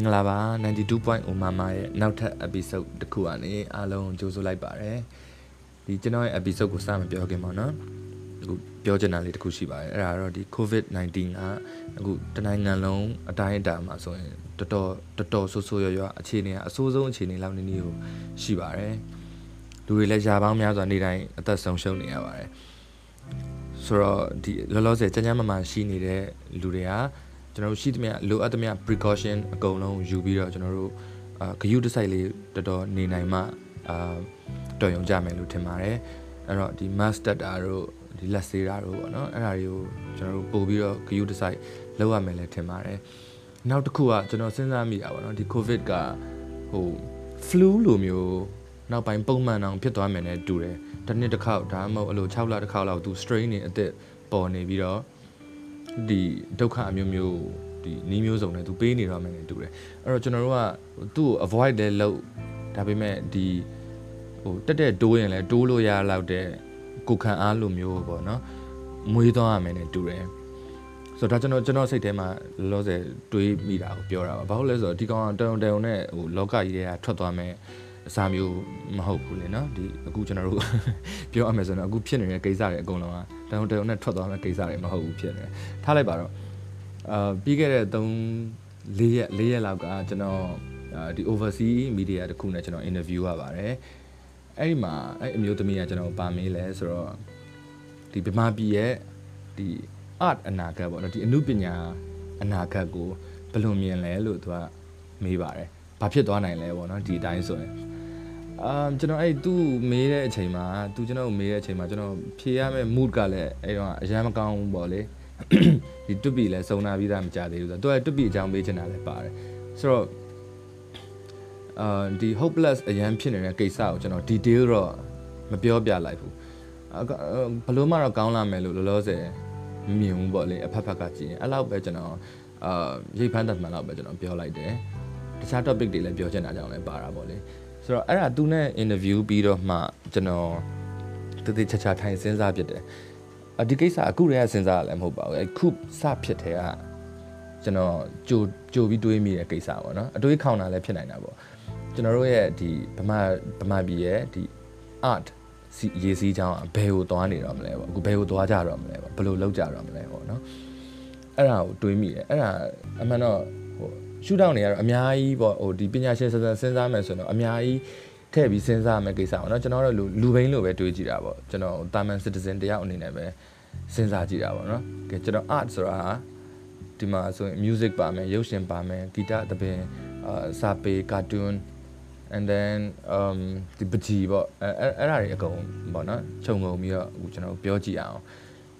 မင်္ဂလာပါ92.0 Mama ရဲ့နောက်ထပ် episode တစ်ခုကနေအားလုံးကြိုဆိုလိုက်ပါတယ်ဒီကျွန်တော်ရဲ့ episode ကိုစမပြောခင်ပါနော်အခုပြောချင်တာလေးတစ်ခုရှိပါတယ်အဲ့ဒါတော့ဒီ COVID-19 ကအခုတနိုင်ငံလုံးအတိုင်းအတာမှာဆိုရင်တော်တော်တော်တော်ဆိုးဆိုးရွားရွားအခြေအနေကအဆိုးဆုံးအခြေအနေလောက်နေနေကိုရှိပါတယ်လူတွေလည်းယာပေါင်းများစွာနေတိုင်းအသက်ဆုံးရှုံးနေရပါတယ်ဆိုတော့ဒီလောလောဆယ်ကြမ်းကြမ်းမမှန်ရှိနေတဲ့လူတွေက ကျွန်တော်တို့ရှိသမျှလိုအပ်သမျှ precaution အကုန်လုံးယူပြီးတော့ကျွန်တော်တို့အာဂယုတစိုက်လေးတော်တော်နေနိုင်မှအာတော်ရုံကြမယ်လို့ထင်ပါတယ်အဲ့တော့ဒီ mask တက်တာတို့ဒီလက်ဆေးတာတို့ပေါ့နော်အဲ့ဒါတွေကိုကျွန်တော်တို့ပို့ပြီးတော့ဂယုတစိုက်လောက်ရမယ်လည်းထင်ပါတယ်နောက်တစ်ခုကကျွန်တော်စဉ်းစားမိတာပေါ့နော်ဒီ covid ကဟို flu လိုမျိုးနောက်ပိုင်းပုံမှန်အောင်ဖြစ်သွားမယ်နဲ့တူတယ်တစ်နှစ်တစ်ခေါက်ဒါမှမဟုတ်အဲ့လို6လတစ်ခေါက်လောက်သူ strain နေအစ်စ်ပေါ်နေပြီးတော့ ဒီဒုက္ခအမျိုးမျိုးဒီနီးမျိုးစုံနဲ့သူပေးနေတော့မယ်နဲ့တူတယ်အဲ့တော့ကျွန်တော်တို့ကသူ့ကို avoid လဲလုပ်ဒါပေမဲ့ဒီဟိုတက်တက်တိုးရင်လဲတိုးလို့ရလောက်တဲ့ကိုခံအားလိုမျိုးပေါ့နော်မွေးသွားရမယ်နဲ့တူတယ်ဆိုတော့ဒါကျွန်တော်ကျွန်တော်စိတ်ထဲမှာလောလောဆယ်တွေးမိတာကိုပြောတာပါဘာလို့လဲဆိုတော့ဒီကောင်ကတရုံတရုံနဲ့ဟိုလောကကြီးတွေကထွက်သွားမယ် အစာမျိုးမဟုတ်ဘူးလေနော်ဒီအခုကျွန်တော်တို့ပြောရမယ်ဆိုတော့အခုဖြစ်နေတဲ့ကိစ္စတွေအကုန်လုံးကတရုံတရုံနဲ့ထွက်သွားမယ့်ကိစ္စတွေမဟုတ်ဘူးဖြစ်နေတယ်ထားလိုက်ပါတော့အာပြီးခဲ့တဲ့3 4ရက်4ရက်လောက်ကကျွန်တော်ဒီ overseas media တခုနဲ့ကျွန်တော် interview ရပါတယ်အဲ့ဒီမှာအဲ့အမျိုးသမီးကကျွန်တော်ပါမေးလဲဆိုတော့ဒီဗမာပြည်ရဲ့ဒီ art အနာဂတ်ပေါ့နော်ဒီအမှုပညာအနာဂတ်ကိုဘယ်လိုမြင်လဲလို့သူကမေးပါတယ်ဘာဖြစ်သွားနိုင်လဲပေါ့နော်ဒီအတိုင်းဆိုရင် အာကျွန်တော်အဲ့သူ့မေးတဲ့အချိန်မှာသူကျွန်တော်မေးတဲ့အချိန်မှာကျွန်တော်ဖြေရမယ့် mood ကလည်းအဲ့တော့အရန်မကောင်းဘူးပေါ့လေဒီတွပီလည်းစုံနာပြီးသားမကြသေးဘူးဆိုတော့သူကတွပီအကြောင်းမေးချင်တာလည်းပါတယ်ဆိုတော့အာဒီ hopeless အရန်ဖြစ်နေတဲ့ကိစ္စကိုကျွန်တော် detail တော့မပြောပြလိုက်ဘူးဘယ်လိုမှတော့ကောင်းလာမယ်လို့လောလောဆယ်မမြင်ဘူးပေါ့လေအဖက်ဖက်ကကြည့်ရင်အဲ့လောက်ပဲကျွန်တော်အာရိတ်ဖန်းတတ်မှန်လောက်ပဲကျွန်တော်ပြောလိုက်တယ်တခြား topic တွေလည်းပြောချင်တာကြောင့်လည်းပါတာပေါ့လေ ဆိုတော့အဲ့ဒါသူနဲ့ interview ပြီးတော့မှကျွန်တော်တတိချာချာထိုင်စဉ်းစားဖြစ်တယ်အဒီကိစ္စအခုတည်းကစဉ်းစားရလည်းမဟုတ်ပါဘူးအခုစဖြစ်တဲ့ကကျွန်တော်ကြိုကြိုပြီးတွေးမိတဲ့ကိစ္စပေါ့နော်အတွေးခေါင်တာလည်းဖြစ်နိုင်တာပေါ့ကျွန်တော်တို့ရဲ့ဒီဗမာဗမာပြည်ရဲ့ဒီ art စီရေးစည်းချောင်းဘယ်ကိုသွားနေတော့မလဲပေါ့အခုဘယ်ကိုသွားကြတော့မလဲပေါ့ဘယ်လိုလုပ်ကြတော့မလဲပေါ့နော်အဲ့ဒါကိုတွေးမိတယ်အဲ့ဒါအမှန်တော့ဟို ရှူတောင်းနေရတော့အများကြီးပေါ့ဟိုဒီပညာရှင်စဉ်းစားမယ်ဆိုတော့အများကြီးထည့်ပြီးစဉ်းစားမယ်ကိစ္စပေါ့နော်ကျွန်တော်တို့လူလူဘိန်းလိုပဲတွေးကြည့်တာပေါ့ကျွန်တော်တာမန် citizen တယောက်အနေနဲ့ပဲစဉ်းစားကြည့်တာပေါ့နော်ကဲကျွန်တော် art ဆိုတာဒီမှာဆိုရင် music ပါမယ်ရုပ်ရှင်ပါမယ်ဂီတသဘင်အာစာပေ cartoon and then um ဒီပကြီးပေါ့အဲအဲ့ဒါတွေအကုန်ပေါ့နော်ခြုံငုံပြီးတော့အခုကျွန်တော်ပြောကြည့်အောင်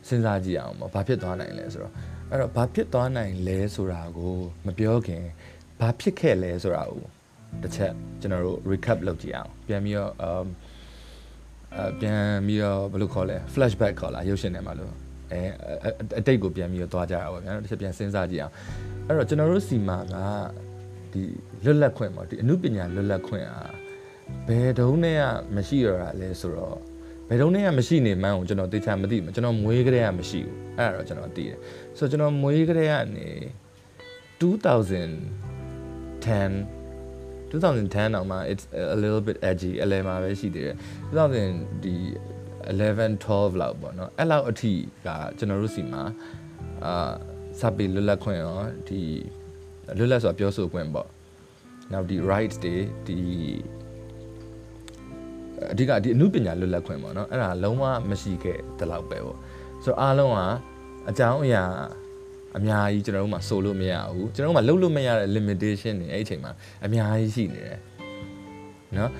စဉ်းစားကြည့်အောင်ပေါ့ဘာဖြစ်သွားနိုင်လဲဆိုတော့ အဲ့တော့ဘာဖြစ်သွားနိုင်လဲဆိုတာကိုမပြောခင်ဘာဖြစ်ခဲ့လဲဆိုတာကိုတစ်ချက်ကျွန်တော်တို့ recap လုပ်ကြည့်အောင်ပြန်ပြီးတော့ um အပြန်ပြီးတော့ဘယ်လိုခေါ်လဲ flashback ခေါ်လားရုပ်ရှင်ထဲမှာလို့အဲအတိတ်ကိုပြန်ပြီးတော့သွားကြတာပေါ့ဗျာတစ်ချက်ပြန်စဉ်းစားကြည့်အောင်အဲ့တော့ကျွန်တော်တို့စီမာကဒီလွတ်လပ်ခွင့်ပေါ့ဒီအမှုပညာလွတ်လပ်ခွင့်อ่ะဘယ်တုန်းနဲ့ကမရှိတော့တာလဲဆိုတော့ဘယ်တုန်းနဲ့ကမရှိနေမှန်းကိုကျွန်တော်သိချာမသိဘူးကျွန်တော်မွေးကလေးကမရှိဘူးအဲ့ဒါတော့ကျွန်တော်သိတယ် ဆိုတော့ကျွန်တော်မွေးကလေးကနေ2010 2010အောင်မှာ it's a little bit edgy အလဲမှာပဲရှိသေးတယ်2000ဒီ11 12လောက်ပေါ့နော်အဲ့လောက်အထိကကျွန်တော်တို့စီမှာအာစပီလွတ်လပ်ခွင့်ရောဒီလွတ်လပ်စွာပြောဆိုခွင့်ပေါ့နောက်ဒီ rights တွေဒီအဓိကဒီအမှုပညာလွတ်လပ်ခွင့်ပေါ့နော်အဲ့ဒါလုံးဝမရှိခဲ့တလောက်ပဲပေါ့ဆိုတော့အားလုံးက အကြောင်းအရာအများကြီးကျွန်တော်တို့မှဆိုလို့မရဘူးကျွန်တော်တို့မှလုပ်လို့မရတဲ့ limitation တွေအဲ့ဒီအချိန်မှာအများကြီးရှိနေတယ်နော်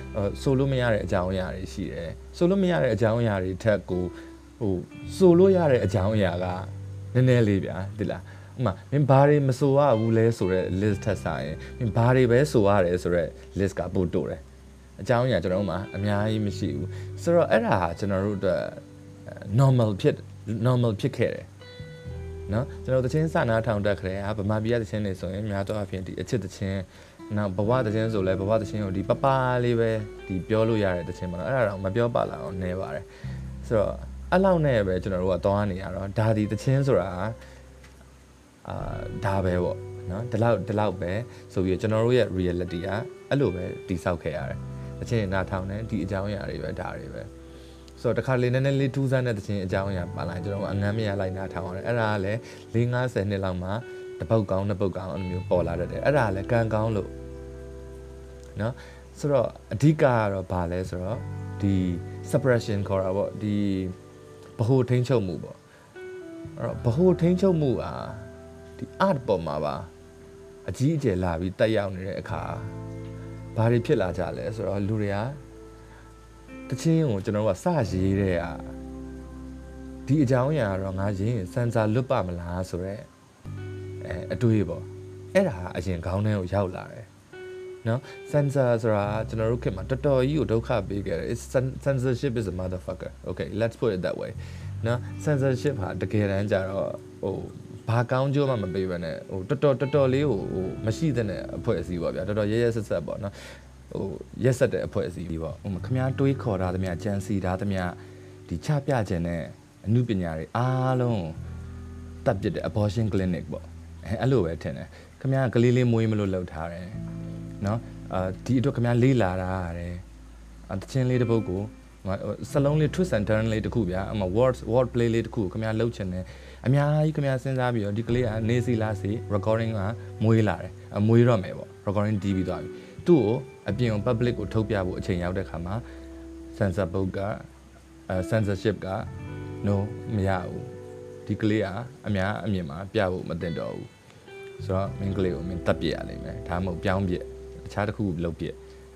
ဆိုလို့မရတဲ့အကြောင်းအရာတွေရှိတယ်ဆိုလို့မရတဲ့အကြောင်းအရာတွေထက်ကိုဟိုဆိုလို့ရတဲ့အကြောင်းအရာကနည်းနည်းလေးဗျာဒီလားဥမာမင်းဘာတွေမဆိုရဘူးလဲဆိုတော့ list ထက်ဆိုင်မင်းဘာတွေပဲဆိုရတယ်ဆိုတော့ list ကပို့တိုးတယ်အကြောင်းအရာကျွန်တော်တို့မှာအများကြီးမရှိဘူးဆိုတော့အဲ့ဒါဟာကျွန်တော်တို့အတွက် normal ဖြစ် normal ဖြစ်ခဲ့တယ် နော်ကျွန်တော်တချင်းစနာထောင်တက်ခရဲဟာဗမာပြည်တချင်းနေဆိုရင်များတော့အဖြစ်ဒီအချစ်တချင်းနောက်ဘဝတချင်းဆိုလဲဘဝတချင်းကိုဒီပပလေးပဲဒီပြောလို့ရတဲ့တချင်းပေါ့နော်အဲ့ဒါတော့မပြောပါလာအောင်နေပါတယ်ဆိုတော့အဲ့လောက်နဲ့ပဲကျွန်တော်တို့ကသွားနေရတော့ဒါဒီတချင်းဆိုတာအာဒါပဲပေါ့နော်ဒီလောက်ဒီလောက်ပဲဆိုပြီးကျွန်တော်တို့ရဲ့ reality ကအဲ့လိုပဲတိဆောက်ခဲ့ရတယ်တချင်းနားထောင်နေဒီအကြောင်းအရာတွေပဲဒါတွေပဲ ဆိုတော့တခါလေနည်းနည်းလေးထူးဆန်းတဲ့တချင်းအကြောင်းအရာပါလာကျွန်တော်အငမ်းမရလိုက်နားထောင်ရတယ်အဲ့ဒါကလည်း၄50နှစ်လောက်မှတပုတ်ကောင်းတစ်ပုတ်ကောင်းအဲ့လိုမျိုးပေါ်လာတတ်တယ်အဲ့ဒါကလည်းကံကောင်းလို့နော်ဆိုတော့အဓိကကတော့ဘာလဲဆိုတော့ဒီ suppression ခေါ်တာပေါ့ဒီဗဟိုထိန်းချုပ်မှုပေါ့အဲ့တော့ဗဟိုထိန်းချုပ်မှုอ่ะဒီ art ပေါ်မှာပါအကြီးအကျယ်လာပြီးတက်ရောက်နေတဲ့အခါဘာတွေဖြစ်လာကြလဲဆိုတော့လူတွေက တချင်းကိုကျွန်တော်တို့ကစရေးတဲ့อ่ะဒီအကြောင်းအရာတော့ငါရင်းရင်စန်ဆာလွတ်ပါမလားဆိုတော့အဲအတွေးပေါ့အဲ့ဒါအရင်ခေါင်းထဲကိုရောက်လာတယ်နော် sensor ဆိုတာကျွန်တော်တို့ခေတ်မှာတော်တော်ကြီးကိုဒုက္ခပေးခဲ့တယ် It's censorship is a motherfucker okay let's put it that way နော် censorship ဟာတကယ်တမ်းကျတော့ဟိုဘာကောင်းကျိုးမှမပေးဘဲနဲ့ဟိုတော်တော်တော်တော်လေးဟိုဟိုမရှိတဲ့အဖွဲ့အစည်းပေါ့ဗျာတော်တော်ရဲရဲဆက်ဆက်ပေါ့နော် ဟိုရက်ဆက်တဲ့အဖွဲ့အစည်းပေါ့ဟိုခမားတွေးခေါ်ထားသမျှကြံစီထားသမျှဒီချပြခြင်းနဲ့အမှုပညာတွေအားလုံးတပ်ပစ်တဲ့ abortion clinic ပေါ့အဲအဲ့လိုပဲထင်တယ်ခမားကလေးလေးမွေးမလို့လှုပ်ထားတယ်နော်အာဒီအတွက်ခမားလေးလာတာရတယ်အတချင်းလေးတစ်ပုတ်ကိုစလုံးလေး twist and turn လေးတစ်ခုဗျာအမ word word play လေးတစ်ခုခမားလှုပ်ချင်တယ်အများကြီးခမားစဉ်းစားပြီးတော့ဒီကလေးကနေစီလာစီ recording ကမွေးလာတယ်အမွေးတော့မယ်ပေါ့ recording တီးပြီးသွားပြီ သူ့ကိုအပြင် public ကိုထုတ်ပြဖို့အချိန်ရောက်တဲ့ခါမှာ censor board ကအဲ censorship က no မရဘူးဒီကလေးကအများအမြင်မှာပြဖို့မတင်တော့ဘူးဆိုတော့မင်းကလေးကိုမင်းတက်ပြရလိမ့်မယ်ဒါမှမဟုတ်ပြောင်းပြတခြားတစ်ခုလုပ်ပြ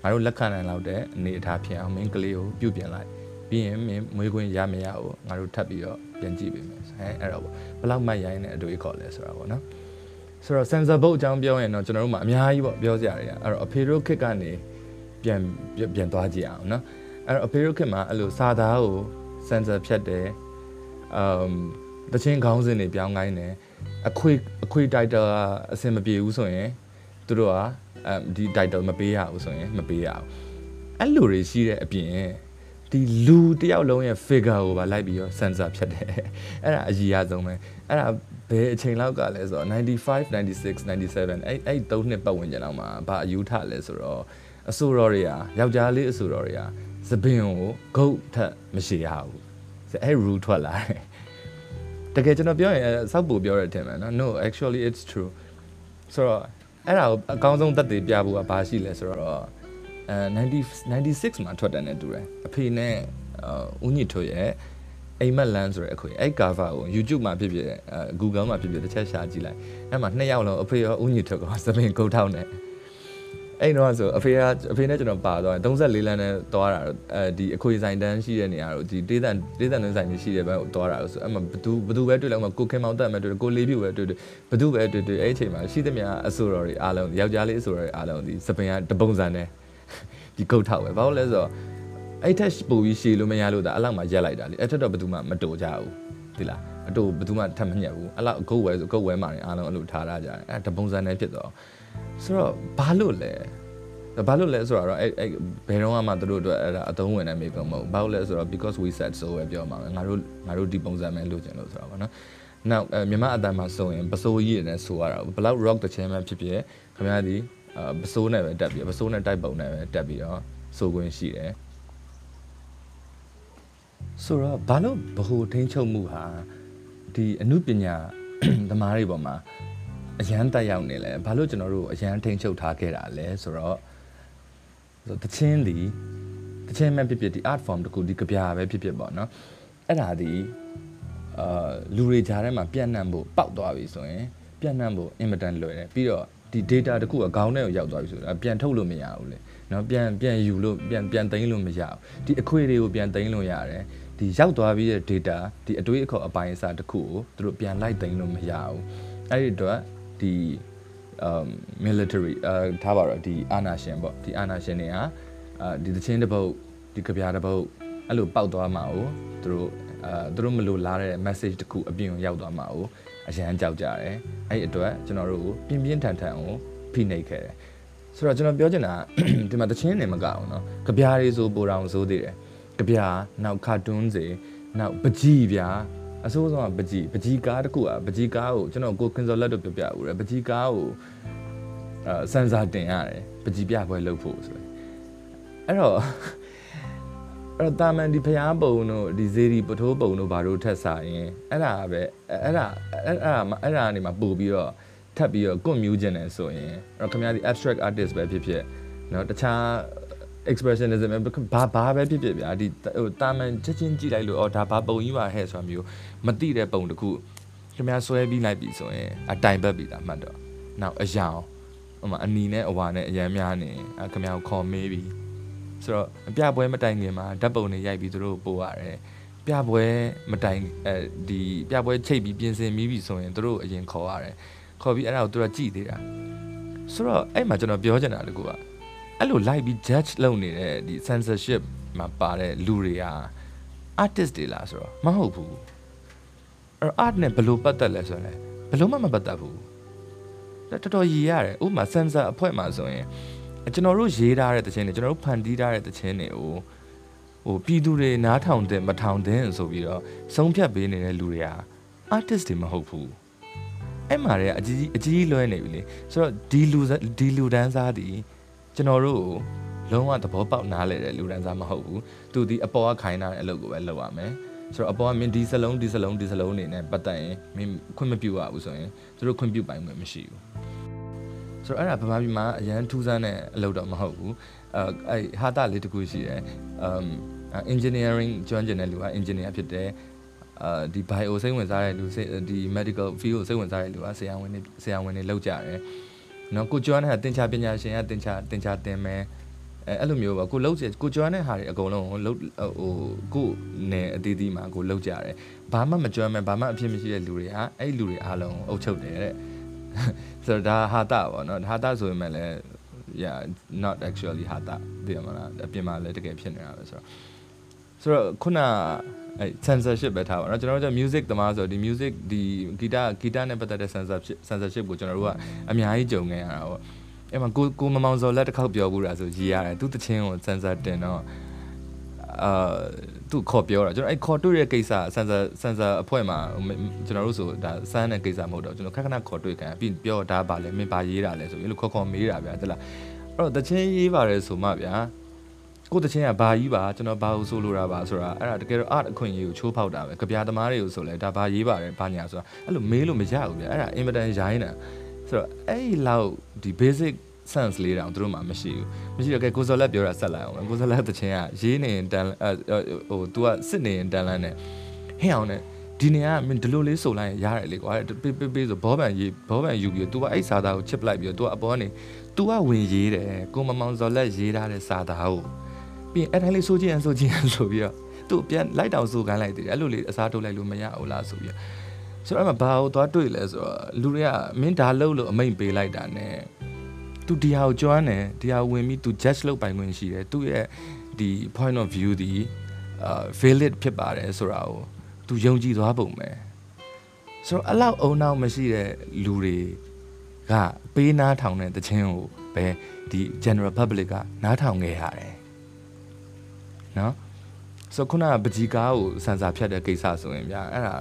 ငါတို့လက်ခံနိုင်လောက်တဲ့အနေအထားဖြစ်အောင်မင်းကလေးကိုပြုတ်ပြင်လိုက်ပြီးရင်မင်းမွေးခွင့်ရမရဘူးငါတို့ထပ်ပြီးတော့ပြန်ကြည့်ပေးမယ်အဲအဲ့တော့ဘယ်လောက်မှရိုင်းတဲ့အတွေ့အခေါ်လဲဆိုတာပေါ့နော် ဆိုတော့ sensor board အကြောင်းပြောရင်တော့ကျွန်တော်တို့မှာအများကြီးပေါ့ပြောစရာတွေအဲ့တော့အဖေတို့ခစ်ကနေပြန်ပြန်သွားကြည့်အောင်နော်အဲ့တော့အဖေတို့ခစ်မှာအဲ့လိုစာသားကို sensor ဖြတ်တယ်အမ်တချင်းခေါင်းစဉ်တွေပြောင်းခိုင်းတယ်အခွေအခွေ title အဆင်မပြေဘူးဆိုရင်သူတို့ကအမ်ဒီ title မပေးရဘူးဆိုရင်မပေးရဘူးအဲ့လိုတွေရှိတဲ့အပြင်ဒီလူတယောက်လုံးရဲ့ figure ကိုပါလိုက်ပြီးတော့ sensor ဖြတ်တယ်အဲ့ဒါအကြီးအဆုံးပဲအဲ့ဒါ ဘယ်အချိန်လောက်ကလဲဆိုတော့95 96 97အဲ့အဲ့သုံးနှစ်ပတ်ဝန်းကျင်လောက်မှာဘာအယူထလဲဆိုတော့အဆိုတော်တွေကယောက်ျားလေးအဆိုတော်တွေကသပင်ကိုဂုတ်ထက်မရှိရဘူးအဲ့ rule ထွက်လာတယ်တကယ်ကျွန်တော်ပြောရင်စောက်ပူပြောရတဲ့ထင်မယ်နော် no actually it's true ဆိုတော့အဲ့ဒါကိုအကောင်းဆုံးသက်သေပြဖို့ကဘာရှိလဲဆိုတော့အဲ90 96မှာထွက်တယ်နဲ့တူတယ်အဖေနဲ့ဦးညစ်ထွေရဲ့ အိမ်မက်လန်းဆိုတဲ့အခွေအဲ့ cover ကို YouTube မှာဖြစ်ဖြစ်အဲ Google မှာဖြစ်ဖြစ်တစ်ချက်ရှာကြည့်လိုက်အဲ့မှာနှစ်ယောက်လုံးအဖေရောဦးညစ်ထွေကစပင်ကုတ်ထောက်နေအဲ့တော့ဆိုအဖေကအဖေနဲ့ကျွန်တော်ပါသွားတယ်34လမ်းနဲ့သွားတာအဲဒီအခွေဆိုင်တန်းရှိတဲ့နေရာတို့ဒီတေးတန်တေးတန်တွင်းဆိုင်ကြီးရှိတဲ့ဘက်ကိုသွားတာဆိုအဲ့မှာဘသူဘသူပဲတွေ့လောက်မှာကိုခင်မောင်တက်မဲ့တွေ့ကိုလေးပြူပဲတွေ့တွေ့ဘသူပဲတွေ့တွေ့အဲ့အချိန်မှာရှိသမျှအဆိုတော်တွေအားလုံးယောက်ျားလေးအဆိုတော်တွေအားလုံးဒီစပင်ကတပုံစံနဲ့ဒီကုတ်ထောက်ပဲဘာလို့လဲဆိုတော့ အဲ့ထက်ပိုပြီးရှည်လို့မရလို့ဒါအဲ့လောက်မှရက်လိုက်တာလေအဲ့ထက်တော့ဘသူမှမတူကြဘူးဒီလားအတူဘသူမှထပ်မညက်ဘူးအဲ့လောက်ဂုတ်ဝဲဆိုဂုတ်ဝဲမှာနေအားလုံးအဲ့လိုထားရကြတယ်အဲ့တပုံစံနဲ့ဖြစ်တော့ဆိုတော့ဘာလို့လဲဘာလို့လဲဆိုတော့အဲ့အဲ့ဘယ်တော့မှသူတို့အတွက်အဲ့ဒါအသုံးဝင်နိုင်မေကုန်မဟုတ်ဘာလို့လဲဆိုတော့ because we said so ပဲပြောမှာငါတို့ငါတို့ဒီပုံစံပဲလုပ်ချင်လို့ဆိုတာပါနော်နောက်မြန်မာအတန်မှာဆိုရင်ပစိုးကြီးနဲ့ဆိုရတာဘလောက် rock တခြင်းမှဖြစ်ဖြစ်ခင်ဗျားဒီပစိုးနဲ့ပဲတက်ပြီးပစိုးနဲ့တိုက်ပုံနဲ့ပဲတက်ပြီးတော့ဆိုခွင့်ရှိတယ် ဆိုတော့ဘာလို့ဘ ਹੁ ထိန်ချုပ်မှုဟာဒီအမှုပညာသမားတွေပေါ်မှာအရန်တက်ရောက်နေလဲဘာလို့ကျွန်တော်တို့အရန်ထိန်ချုပ်ထားခဲ့တာလဲဆိုတော့ဆိုတချင်းဒီတချင်းမဲ့ဖြစ်ဖြစ်ဒီ art form တခုဒီကြပြပဲဖြစ်ဖြစ်ပေါ့နော်အဲ့ဒါဒီအာလူတွေကြားထဲမှာပြန့်နှံ့ဖို့ပေါက်သွားပြီဆိုရင်ပြန့်နှံ့ဖို့အင်မတန်လွယ်တယ်ပြီးတော့ဒီ data တခုအကောင်းထဲကိုရောက်သွားပြီဆိုတာပြန်ထုတ်လို့မရဘူးလေနော်ပြန်ပြန်ယူလို့ပြန်ပြန်သိမ်းလို့မရဘူးဒီအခွေတွေကိုပြန်သိမ်းလို့ရတယ် ဒီရောက်သွားပြီးတဲ့ data ဒီအတွေးအခေါ်အပိုင်းအစားတခုကိုသူတို့ပြန်လိုက်သိမ်းလို့မရဘူးအဲ့ဒီတော့ဒီ um military အာထားပါတော့ဒီအာနာရှင်ပေါ့ဒီအာနာရှင်တွေကအာဒီသချင်းတစ်ပုတ်ဒီကြပြတစ်ပုတ်အဲ့လိုပောက်သွားမှာ哦သူတို့အာသူတို့မလို့လာတဲ့ message တခုအပြင်ကိုရောက်သွားမှာ哦အရန်ကြောက်ကြတယ်အဲ့ဒီအတွက်ကျွန်တော်တို့ကိုပြင်းပြင်းထန်ထန်ကိုဖိနှိပ်ခဲ့တယ်ဆိုတော့ကျွန်တော်ပြောချင်တာဒီမှာတချင်းနေမကအောင်เนาะကြပြတွေဆိုပိုတောင်ဆိုသေးတယ် ကြပြနောက်ကာတွန်းစီနောက်ပကြီးပြာ အဆိုးဆုံးကပကြီးပကြီးကားတခုอ่ะပကြီးကားကိုကျွန်တော်ကိုခွန်စော်လက်တို့ပြပြဦးတယ်ပကြီးကားကိုအဲစန်ဆာတင်ရတယ်ပကြီးပြပွဲလုပ်ဖို့ဆိုရင်အဲ့တော့အဲ့တော့တာမန်ဒီဖျားပုံတို့ဒီဇေဒီပထိုးပုံတို့ဘာလို့ထက်စားရင်အဲ့ဒါပဲအဲ့ဒါအဲ့ဒါအဲ့ဒါနေမှာပို့ပြီးတော့ထပ်ပြီးတော့ကွန်မြူးခြင်းတယ်ဆိုရင်အဲ့တော့ခင်ဗျားဒီ abstract artist ပဲဖြစ်ဖြစ်เนาะတခြား expressionism ဘာဘာပဲဖြစ်ဖြစ်ဗျာဒီဟိုတာမန်ချက်ချင်းကြည့်လိုက်လို့အော်ဒါဘာပုံကြီးပါဟဲ့ဆိုတာမျိုးမသိတဲ့ပုံတစ်ခုခင်ဗျားဆွဲပြီးလိုက်ပြီဆိုရင်အတိုင်ပတ်ပြီဒါမှတ်တော့နောက်အယောင်ဟိုမှာအနီနဲ့အဝါနဲ့အရန်များနေအခင်ဗျားကိုခေါ်မေးပြီဆိုတော့အပြပွဲမတိုင်ခင်မှာဓာတ်ပုံတွေရိုက်ပြီးသူတို့ပို့ရတယ်ပြပွဲမတိုင်အဲဒီပြပွဲချိတ်ပြီးပြင်ဆင်ပြီးပြီဆိုရင်သူတို့အရင်ခေါ်ရတယ်ခေါ်ပြီးအဲ့ဒါကိုသူတို့ကြည့်သေးတာဆိုတော့အဲ့မှာကျွန်တော်ပြောချင်တာတကူက အဲ့လို live ပြီး judge လုပ်နေတဲ့ဒီ censorship မှာပါတဲ့လူတွေက artist တွေလားဆိုတော့မဟုတ်ဘူးအဲ့ art နဲ့ဘယ်လိုပတ်သက်လဲဆိုရင်ဘယ်လိုမှမပတ်သက်ဘူးတော်တော်ရည်ရတယ်ဥပမာ censor အဖွဲ့မှာဆိုရင်ကျွန်တော်တို့ရေးထားတဲ့တခြင်းတွေကျွန်တော်တို့ဖန်တီးထားတဲ့တခြင်းတွေကိုဟိုပြည်သူတွေနားထောင်တဲ့မထောင်တဲ့ဆိုပြီးတော့ဆုံးဖြတ်ပေးနေတဲ့လူတွေက artist တွေမဟုတ်ဘူးအဲ့မှာလည်းအကြီးအကြီးလွဲနေပြီလေဆိုတော့ဒီလူဒီလူဒန်းစားဒီ ကျွန်တော်တို့လုံးဝသဘောပေါက်နားလဲတဲ့လူဒန်းစားမဟုတ်ဘူးသူဒီအပေါ်ကခိုင်းထားတဲ့အလုပ်ကိုပဲလုပ်ရမယ်ဆိုတော့အပေါ်ကမင်းဒီစလုံးဒီစလုံးဒီစလုံးနေနဲ့ပတ်သက်ရင်မင်းခွင့်မပြုရဘူးဆိုရင်သူတို့ခွင့်ပြုပိုင်ခွင့်မရှိဘူးဆိုတော့အဲ့ဒါဗမာပြည်မှာအရန်ထူးဆန်းတဲ့အလုပ်တော့မဟုတ်ဘူးအဲအဲ့ဟာတာလေးတခုရှိတယ်အမ် engineering ကျွမ်းကျင်တဲ့လူက engineer ဖြစ်တယ်အာဒီ bio စိတ်ဝင်စားတဲ့လူဒီ medical field ကိုစိတ်ဝင်စားတဲ့လူကဆရာဝန်တွေဆရာဝန်တွေလောက်ကြတယ် နော်ကိုကျွမ်းတဲ့ဟာတင်ချာပညာရှင်ကတင်ချာတင်ချာတင်မယ်အဲအဲ့လိုမျိုးပါကိုလောက်ကိုကျွမ်းတဲ့ဟာတွေအကုန်လုံးကိုလောက်ဟိုကိုနယ်အသေးသေးမှာကိုလောက်ကြတယ်ဘာမှမကျွမ်းမဲ့ဘာမှအဖြစ်မရှိတဲ့လူတွေဟာအဲ့လူတွေအားလုံးအုပ်ချုပ်တယ်တဲ့ဆိုတော့ဒါဟာတာပေါ့နော်ဟာတာဆိုရင်လည်း yeah not actually ဟာတာဒီမှာလားအပြင်မှာလည်းတကယ်ဖြစ်နေတာပဲဆိုတော့ဆိုတော့ခုန အဲ censorship ပဲထားပါတော့ကျွန်တော်တို့က music သမားဆိုဒီ music ဒီဂီတဂီတနဲ့ပတ်သက်တဲ့ censorship censorship ကိုကျွန်တော်တို့ကအများကြီးကြုံခဲ့ရတာပေါ့အဲ့မှာကိုကိုမမောင်စော်လက်တစ်ခေါက်ပြောဘူးတာဆိုရေးရတယ်သူတချင်းကို censor တင်တော့အာသူခေါ်ပြောတာကျွန်တော်အဲ့ခေါ်တွေ့တဲ့ကိစ္စ sensor sensor အဖွဲ့မှာကျွန်တော်တို့ဆိုဒါစမ်းတဲ့ကိစ္စမဟုတ်တော့ကျွန်တော်ခက်ခဏခေါ်တွေ့ခံပြီးပြောဒါပါလဲမင်းပါရေးတာလဲဆိုပြီးလို့ခေါ်ခေါ်မေးတာဗျာတလားအဲ့တော့တချင်းရေးပါတယ်ဆိုမှဗျာ ကိုတချင်းကဘာကြီးပါကျွန်တော်ဘာလို့ဆိုလိုတာပါဆိုတာအဲ့ဒါတကယ်တော့ art အခွင့်အရေးကိုချိုးဖောက်တာပဲကြပြသမားတွေကိုဆိုလဲဒါဘာရေးပါတယ်ဘာညာဆိုတာအဲ့လိုမေးလို့မရဘူးဗျအဲ့ဒါအင်မတန်ရိုင်းတာဆိုတော့အဲ့ဒီလောက်ဒီ basic sense လေးတောင်သူတို့မှမရှိဘူးမရှိတော့ကဲကိုဇော်လက်ပြောတာဆက်လိုက်အောင်ကိုဇော်လက်တချင်းကရေးနေရင်တန်ဟို तू ကစစ်နေရင်တန်လန်းနဲ့ဟင်းအောင်နဲ့ဒီနေကမင်းဒီလိုလေးဆိုလိုက်ရင်ရတယ်လေကွာပေးပေးပေးဆိုဘောပန်ရေးဘောပန်ယူပြီး तू ကအဲ့စာသားကိုချစ်ပလိုက်ပြီး तू ကအပေါ်ကနေ तू ကဝင်ရေးတယ်ကိုမမောင်ဇော်လက်ရေးထားတဲ့စာသားကို ပြီးအဲ့တိုင်းလေးဆိုချင်းဆိုချင်းဆိုပြီးတော့သူ့ပြန်လိုက်တောင်ဆိုခိုင်းလိုက်တယ်အဲ့လိုလေးအစားထုတ်လိုက်လို့မရဘူးလားဆိုပြီးဆိုတော့အဲ့မှာဘာကိုသွားတွေ့လဲဆိုတော့လူတွေကမင်းဒါလုပ်လို့အမိန်ပေးလိုက်တာ ਨੇ သူဒီဟာကိုကျွမ်းတယ်ဒီဟာဝင်ပြီး तू judge လုပ်ပိုင်ခွင့်ရှိတယ်သူရဲ့ဒီ point of view ဒီအာ valid ဖြစ်ပါတယ်ဆိုတာကို तू ယုံကြည်သွားပုံပဲဆိုတော့အလောက်အုံနောက်မရှိတဲ့လူတွေကပေးနားထောင်တဲ့တခြင်းကိုပဲဒီ general public ကနားထောင်ခဲ့ရတယ် နော်ဆိုခုနကပကြီးကားကိုစံစာဖြတ်တဲ့ကိစ္စဆိုရင်ဗျာအဲ့ဒါ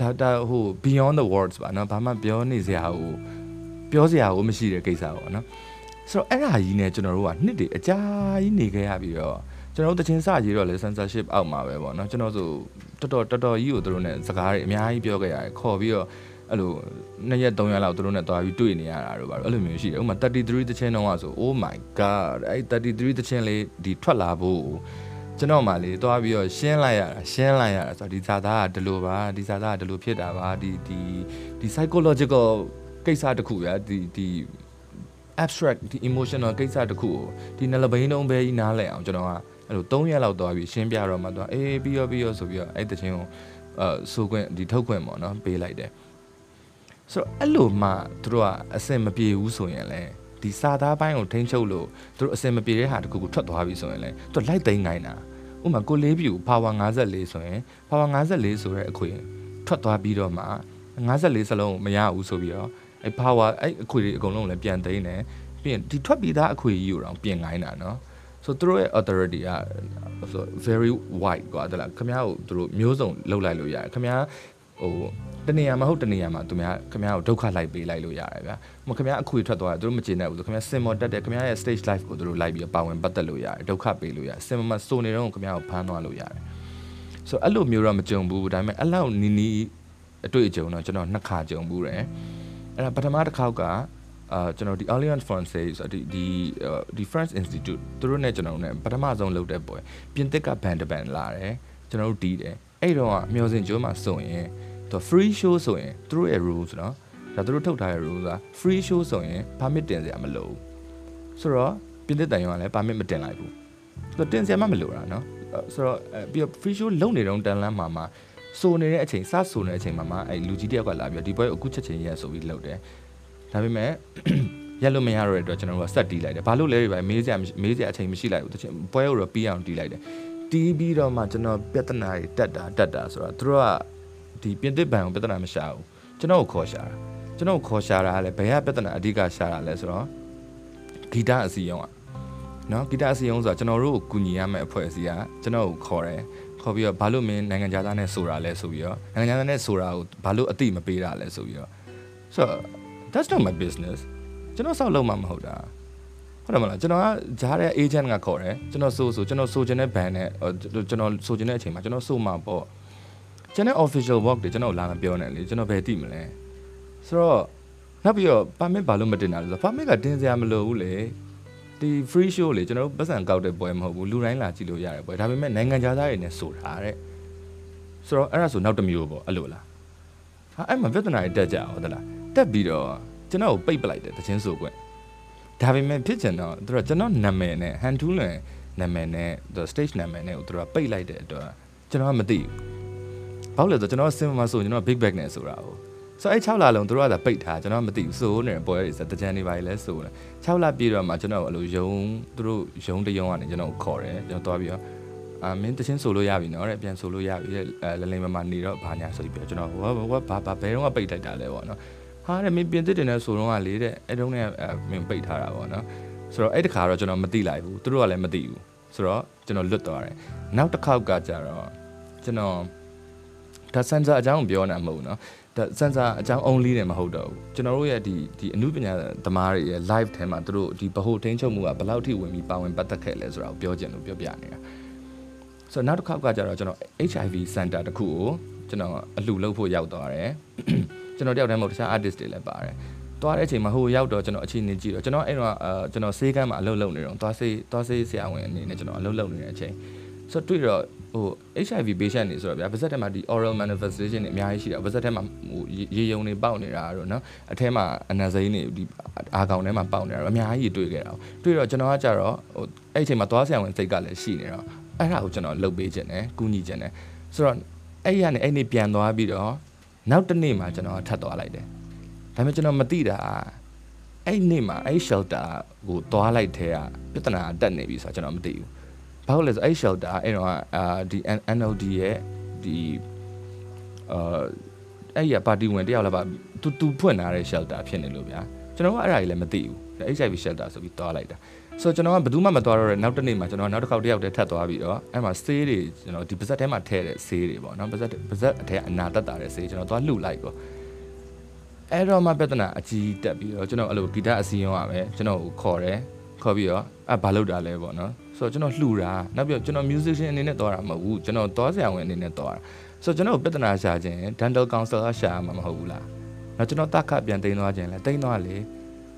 ဒါဒါဟို beyond the words ပါနော်ဘာမှပြောနေစရာဟိုပြောစရာကိုမရှိတဲ့ကိစ္စပေါ့နော်ဆိုတော့အဲ့ဒါကြီးနဲ့ကျွန်တော်တို့ကနှစ်တည်းအကြာကြီးနေခဲ့ရပြီးတော့ကျွန်တော်တို့တချင်းစရေးတော့လေ censorship အောက်မှာပဲပေါ့နော်ကျွန်တော်ဆိုတော်တော်တော်တော်ကြီးကိုတို့နဲ့စကားတွေအများကြီးပြောခဲ့ရတယ်ခေါ်ပြီးတော့ အဲ့လိုနှစ်ရက်သုံးရက်လောက်တို့နဲ့တွားပြီးတွေ့နေရတာတို့ပါအဲ့လိုမျိုးရှိတယ်ဥပမာ33တချင်းတုန်းကဆို oh my god အဲ့33တချင်းလေးဒီထွက်လာဖို့ကျွန်တော်မှလေတွားပြီးတော့ရှင်းလိုက်ရတာရှင်းလိုက်ရတာဆိုတော့ဒီဇာသားကဒီလိုပါဒီဇာသားကဒီလိုဖြစ်တာပါဒီဒီဒီ psychological ကိစ္စတစ်ခုဗျာဒီဒီ abstract ဒီ emotional ကိစ္စတစ်ခုကိုဒီနှလဘိန်းတုံးပဲကြီးနားလဲအောင်ကျွန်တော်ကအဲ့လို3ရက်လောက်သွားပြီးရှင်းပြတော့မှသွားအေးပြီးရောပြီးရောဆိုပြီးတော့အဲ့တချင်းကိုအဲဆိုခွင့်ဒီထုတ်ခွင့်ပေါ့နော်ပေးလိုက်တယ် ဆိုတော့အဲ့လိုမှသူတို့ကအစင်မပြေဘူးဆိုရင်လည်းဒီစာသားပိုင်းကိုထိန်းချုပ်လို့သူတို့အစင်မပြေတဲ့ဟာတခုခုထွက်သွားပြီဆိုရင်လည်းသူလိုက်သိမ်းနိုင်တာဥပမာကိုလေးပြူ power 54ဆိုရင် power 54ဆိုတဲ့အခွင့်ထွက်သွားပြီးတော့မှ54စလုံးမရဘူးဆိုပြီးတော့အဲ power အဲ့အခွေတွေအကုန်လုံးလည်းပြန်သိမ်းတယ်ပြီးရင်ဒီထွက်ပြီးသားအခွေကြီးကိုတော့ပြင်ခိုင်းတာနော် ဆိုသူတို့ရဲ့ authority ကဆို very wide กว่าတလားခင်ဗျားကိုသူတို့မျိုးစုံလှုပ်လိုက်လို့ရတယ်ခင်ဗျား ဟိုတနေရာမှာဟုတ်တနေရာမှာသူများခင်ဗျားကိုဒုက္ခလိုက်ပေးလိုက်လို့ရတယ်ဗျာမခင်ဗျားအခွေထွက်သွားတယ်သူတို့မကျေနပ်ဘူးဆိုခင်ဗျားစင်မော်တက်တယ်ခင်ဗျားရဲ့ stage life ကိုသူတို့လိုက်ပြီးပါဝင်ပတ်သက်လို့ရတယ်ဒုက္ခပေးလို့ရတယ်စင်မော်မှာစိုးနေတော့ခင်ဗျားကိုဖမ်းသွားလို့ရတယ်ဆိုအဲ့လိုမျိုးတော့မကြုံဘူးဒါပေမဲ့အဲ့လောက်နီးနီးအတွေ့အကြုံတော့ကျွန်တော်နှစ်ခါကြုံဘူးတယ်အဲ့ဒါပထမတစ်ခေါက်ကအာကျွန်တော်ဒီ Alliance Française ဆိုဒီဒီဒီ France Institute သူတို့နဲ့ကျွန်တော်နဲ့ပထမဆုံးလုပ်တဲ့ပွဲပြင်သစ်ကဘန်တဘန်လာတယ်ကျွန်တော်တို့တီးတယ်အဲ့တော့အမျော်စင်ကျိုးမှာဆိုရင် သူ free show ဆိုရင်သူတို့ရဲ့ rules เนาะဒါသူတို့ထုတ်ထားတဲ့ rules က free show ဆိုရင် permit တင်စရာမလိုဘူးဆိုတော့ပြင်သစ်တန်ရုံကလည်း permit မတင်လိုက်ဘူးသူတင်စရာမှမလိုတာเนาะဆိုတော့ပြီးတော့ free show လုပ်နေတော့တန်လန်းမှာမှာစိုးနေတဲ့အချိန်စဆိုနေတဲ့အချိန်မှာမှအဲလူကြီးတယောက်ကလာပြီးဒီပွဲကိုအခုချက်ချင်းရက်ဆိုပြီးလုပ်တယ်ဒါပေမဲ့ရက်လို့မရတော့တဲ့အတွက်ကျွန်တော်တို့ကဆက်တီးလိုက်တယ်ဘာလို့လဲပဲမေးစရာမေးစရာအချိန်မရှိလိုက်ဘူးတချင်ပွဲကိုတော့ပြီးအောင်တီးလိုက်တယ်တီးပြီးတော့မှကျွန်တော်ပြဿနာတွေတက်တာတက်တာဆိုတော့သူတို့က ဒီပြင်သစ်ဘန်ကိုပြဿနာမရှာဘူးကျွန်တော်ကိုခေါ်ရှာတာကျွန်တော်ကိုခေါ်ရှာတာကလည်းဘယ်ကပြဿနာအဓိကရှာတာလဲဆိုတော့ဂီတအစီယုံอ่ะเนาะဂီတအစီယုံဆိုတော့ကျွန်တော်တို့ကိုကူညီရမယ့်အဖွဲ့အစည်းကကျွန်တော်ကိုခေါ်တယ်ခေါ်ပြီးတော့ဘာလို့မင်းနိုင်ငံခြားသားနဲ့ဆိုတာလဲဆိုပြီးတော့နိုင်ငံခြားသားနဲ့ဆိုတာကိုဘာလို့အတိမပေးတာလဲဆိုပြီးတော့ဆိုတော့ that's not my business ကျွန်တော်ဆောက်လုံးမှမဟုတ်တာဟုတ်တယ်မလားကျွန်တော်ကဂျားတဲ့ agent ကခေါ်တယ်ကျွန်တော်ဆိုဆိုကျွန်တော်ဆိုချင်တဲ့ band နဲ့ကျွန်တော်ဆိုချင်တဲ့အချိန်မှာကျွန်တော်ဆိုမှာပေါ့ ကျွန်တော် official work တွေကျွန်တော်လာမပြောနဲ့လေကျွန်တော်ဘယ်သိမလဲဆိုတော့နောက်ပြီးတော့ permit ဘာလို့မတင်တာလဲဆိုတော့ permit ကတင်စရာမလိုဘူးလေဒီ free show လေကျွန်တော်တို့ပတ်စံကောက်တဲ့ပွဲမဟုတ်ဘူးလူတိုင်းလာကြည့်လို့ရတယ်ပွဲဒါပေမဲ့နိုင်ငံခြားသားတွေနဲ့ဆိုတာတဲ့ဆိုတော့အဲ့ဒါဆိုနောက်တစ်မျိုးပေါ့အဲ့လိုလားဟာအဲ့မှာပြဿနာတွေတက်ကြအောင်ဟုတ်လားတက်ပြီးတော့ကျွန်တော်ကိုပိတ်ပလိုက်တယ်တချင်းဆိုကွဒါပေမဲ့ဖြစ်ချင်တော့သူကကျွန်တော်နာမည်နဲ့ဟန်ထူးလွင်နာမည်နဲ့သူ stage နာမည်နဲ့ကိုသူကပိတ်လိုက်တဲ့အတွက်ကျွန်တော်ကမသိဘူး ဘာလို့လဲဆိုတော့ကျွန်တော်စင်မှာဆိုကျွန်တော် big bag နဲ့ဆိုတာကိုဆိုအဲ့6လလုံးသူတို့ကသာပိတ်ထားကျွန်တော်မသိဘူးစိုးနေပွဲတွေစတကြံနေပါလေဆိုတယ်6လပြည့်တော့မှကျွန်တော်အဲ့လိုယုံသူတို့ယုံတယုံကနေကျွန်တော်ခေါ်တယ်ကျွန်တော်သွားပြီးတော့အာမင်းတချင်းဆိုလို့ရပြီနော်တဲ့ပြန်ဆိုလို့ရပြီလလိမ္မာမနေတော့ဘာညာဆိုပြီးတော့ကျွန်တော်ဟောဘာဘာဘယ်တော့မှပိတ်လိုက်တာလဲပေါ့နော်ဟာတဲ့မင်းပြင်သစ်တင်တဲ့ဆိုတော့ကလေတဲ့အဲ့တုန်းကမင်းပိတ်ထားတာပေါ့နော်ဆိုတော့အဲ့တခါတော့ကျွန်တော်မသိလိုက်ဘူးသူတို့ကလည်းမသိဘူးဆိုတော့ကျွန်တော်လွတ်သွားတယ်နောက်တစ်ခေါက်ကကြတော့ကျွန်တော် ဒါစန်ဆာအကြောင်းပြောနေတာမဟုတ်ဘူးเนาะဒါစန်ဆာအကြောင်း only နဲ့မဟုတ်တော့ဘူးကျွန်တော်တို့ရဲ့ဒီဒီအမှုပညာသမားတွေရဲ့ live ထဲမှာသူတို့ဒီဗဟိုထိန်းချုပ်မှုကဘယ်လောက်ထိဝင်ပြီးပါဝင်ပတ်သက်ခဲ့လဲဆိုတာကိုပြောချင်လို့ပြောပြနေတာဆိုတော့နောက်တစ်ခေါက်ကကြတော့ကျွန်တော် HIV center တခုကိုကျွန်တော်အလှလုပ်ဖို့ရောက်သွားတယ်ကျွန်တော်တယောက်တည်းမဟုတ်တခြား artist တွေလည်းပါတယ်သွားတဲ့အချိန်မှာဟိုရောက်တော့ကျွန်တော်အခြေအနေကြည့်တော့ကျွန်တော်အဲ့တော့အာကျွန်တော်ဆေးကမ်းမှာအလုပ်လုပ်နေတော့သွားဆေးသွားဆေးဆရာဝန်အနေနဲ့ကျွန်တော်အလုပ်လုပ်နေတဲ့အချိန် ဆိုတော့တွေ့တော့ဟို HIV patient တွေဆိုတော့ဗျာပါဇက်ထဲမှာဒီ oral manifestation တွေအများကြီးရှိတာပါဇက်ထဲမှာဟိုရေယုံတွေပေါက်နေတာတော့နော်အထဲမှာအနံစိမ်းတွေဒီအာကောင်ထဲမှာပေါက်နေတာတော့အများကြီးတွေ့ခဲ့တာတွေ့တော့ကျွန်တော်ကကြတော့ဟိုအဲ့အချိန်မှာသွားဆရာဝန်စိတ်ကလည်းရှိနေတော့အဲ့ဒါကိုကျွန်တော်လုပ်ပေးခြင်းတယ်ကူညီခြင်းတယ်ဆိုတော့အဲ့ရကနေအဲ့နေ့ပြန်သွားပြီးတော့နောက်တစ်နေ့မှကျွန်တော်ထပ်သွားလိုက်တယ်ဒါပေမဲ့ကျွန်တော်မသိတာအဲ့နေ့မှအဲ့ shelter ကိုသွားလိုက်တဲ့ကပြဿနာတက်နေပြီဆိုတော့ကျွန်တော်မသိဘူး ဘာလို့လဲဆိုအဲ့ shelter အဲ့တော့အာဒီ NLD ရဲ့ဒီအာအဲ့ရပါတီဝင်တယောက်လာပါတူတူဖွင့်လာတဲ့ shelter ဖြစ်နေလို့ဗျာကျွန်တော်ကအဲ့ဒါကြီးလည်းမသိဘူး HIV shelter ဆိုပြီးသွားလိုက်တာဆိုတော့ကျွန်တော်ကဘယ်သူမှမသွားတော့တဲ့နောက်တစ်နေ့မှာကျွန်တော်နောက်တစ်ခေါက်တစ်ယောက်တည်းထပ်သွားပြီးတော့အဲ့မှာဆေးတွေကျွန်တော်ဒီပါဇက်ထဲမှာထည့်တဲ့ဆေးတွေပေါ့နော်ပါဇက်ပါဇက်အထက်အနာတက်တာတဲ့ဆေးကျွန်တော်သွားလှုပ်လိုက်ပေါ့အဲ့တော့မှပြဿနာအကြီးတက်ပြီးတော့ကျွန်တော်အဲ့လိုဂီတအစီရင်ရမယ်ကျွန်တော်ကိုခေါ်တယ်ခေါ်ပြီးတော့အဲ့ဘာလုပ်တာလဲပေါ့နော် ဆိုတော့ကျွန်တော်လှူတာနောက်ပြီးတော့ကျွန်တော် musician အနေနဲ့သွားတာမဟုတ်ဘူးကျွန်တော်သွားဆရာဝန်အနေနဲ့သွားတာဆိုတော့ကျွန်တော်ပြဿနာရှာခြင်း dental counselor ရှာမှာမဟုတ်ဘူးလားနောက်ကျွန်တော်တက်ခပြန်တိန်သွားခြင်းလဲတိန်သွားလေ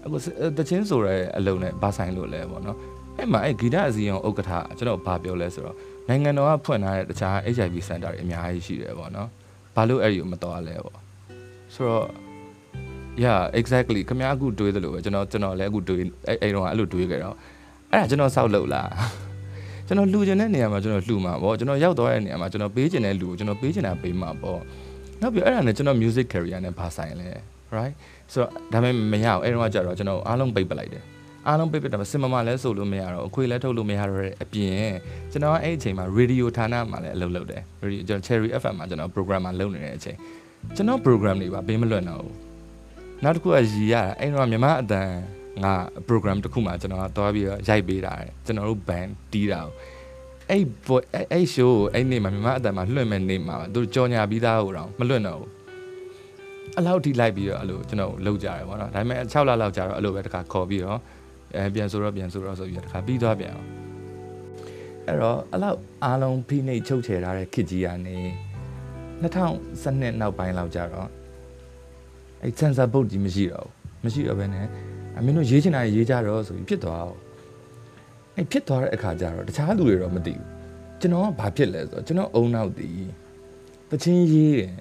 အခုတချင်းဆိုတဲ့အလုံးနဲ့ဘာဆိုင်လို့လဲပေါ့နော်အဲ့မှာအဲ့ဂီတအစီရင်ဥက္ကဋ္ဌကျွန်တော်ဘာပြောလဲဆိုတော့နိုင်ငံတော်ကဖွင့်ထားတဲ့တခြား HIV center တွေအများကြီးရှိတယ်ပေါ့နော်ဘာလို့အဲ့ဒီကိုမတော်လဲပေါ့ဆိုတော့ yeah exactly ခမ ्या အခုတွေးသလိုပဲကျွန်တော်ကျွန်တော်လည်းအခုတွေးအဲ့အဲ့တော့အဲ့လိုတွေးကြတော့ အဲ့ဒါကျွန်တော်စောက်လုပ်လားကျွန်တော်လှူချင်တဲ့နေရာမှာကျွန်တော်လှူမှာပေါ့ကျွန်တော်ရောက်သွားတဲ့နေရာမှာကျွန်တော်ပေးချင်တဲ့လူကိုကျွန်တော်ပေးချင်တာပေးမှာပေါ့နောက်ပြီးအဲ့ဒါနဲ့ကျွန်တော် music career နဲ့ဘာဆိုင်လဲ right ဆိုတော့ဒါပေမဲ့မရအောင်အဲ့တော့ကျတော့ကျွန်တော်အားလုံးပိတ်ပလိုက်တယ်အားလုံးပိတ်ပစ်တယ်စင်မမလဲဆိုလို့မရတော့အခွေလဲထုတ်လို့မရတော့တဲ့အပြင်ကျွန်တော်အဲ့အချိန်မှာ radio ဌာနမှာလည်းအလုပ်လုပ်တယ် radio ကျွန်တော် Cherry FM မှာကျွန်တော် program မှာလုပ်နေတဲ့အချိန်ကျွန်တော် program တွေပါဘေးမလွတ်တော့ဘူးနောက်တစ်ခုကရည်ရတာအဲ့တော့မြမအတန် ငါ program တစ်ခုမှကျွန်တော်ကသွားပြီးတော့ရိုက်ပေးတာတယ်ကျွန်တော်တို့ band တီးတာကိုအဲ့အဲ့အဲ့ show ကိုအဲ့နေ့မှာမြန်မာအတန်မှာလွှင့်မဲ့နေ့မှာသူကြော်ညာပြီးသားဟိုတော့မလွှင့်တော့ဘူးအလောက်ထိလိုက်ပြီးတော့အဲ့လိုကျွန်တော်လှုပ်ကြတယ်ပေါ့နော်ဒါပေမဲ့6လလောက်ကြာတော့အဲ့လိုပဲတခါခေါ်ပြီးတော့အဲပြန်ဆိုတော့ပြန်ဆိုတော့ဆိုပြီးတခါပြီးသွားပြန်အောင်အဲ့တော့အဲ့လောက်အားလုံးဖိနှိပ်ချုပ်ချယ်ထားတဲ့ခစ်ကြီးကနေ2012နောက်ပိုင်းလောက်ကြာတော့အဲ့ sensor board ကြီးမရှိတော့ဘူးမရှိတော့ဘဲနဲ့ အမင်းတို့ရေးချင်တာရေးကြတော့ဆိုပြီးဖြစ်သွားအောင်အဲ့ဖြစ်သွားတဲ့အခါကျတော့တခြားလူတွေတော့မသိဘူးကျွန်တော်ကဘာဖြစ်လဲဆိုတော့ကျွန်တော်အုံနောက်တည်ပချင်းရေးတယ်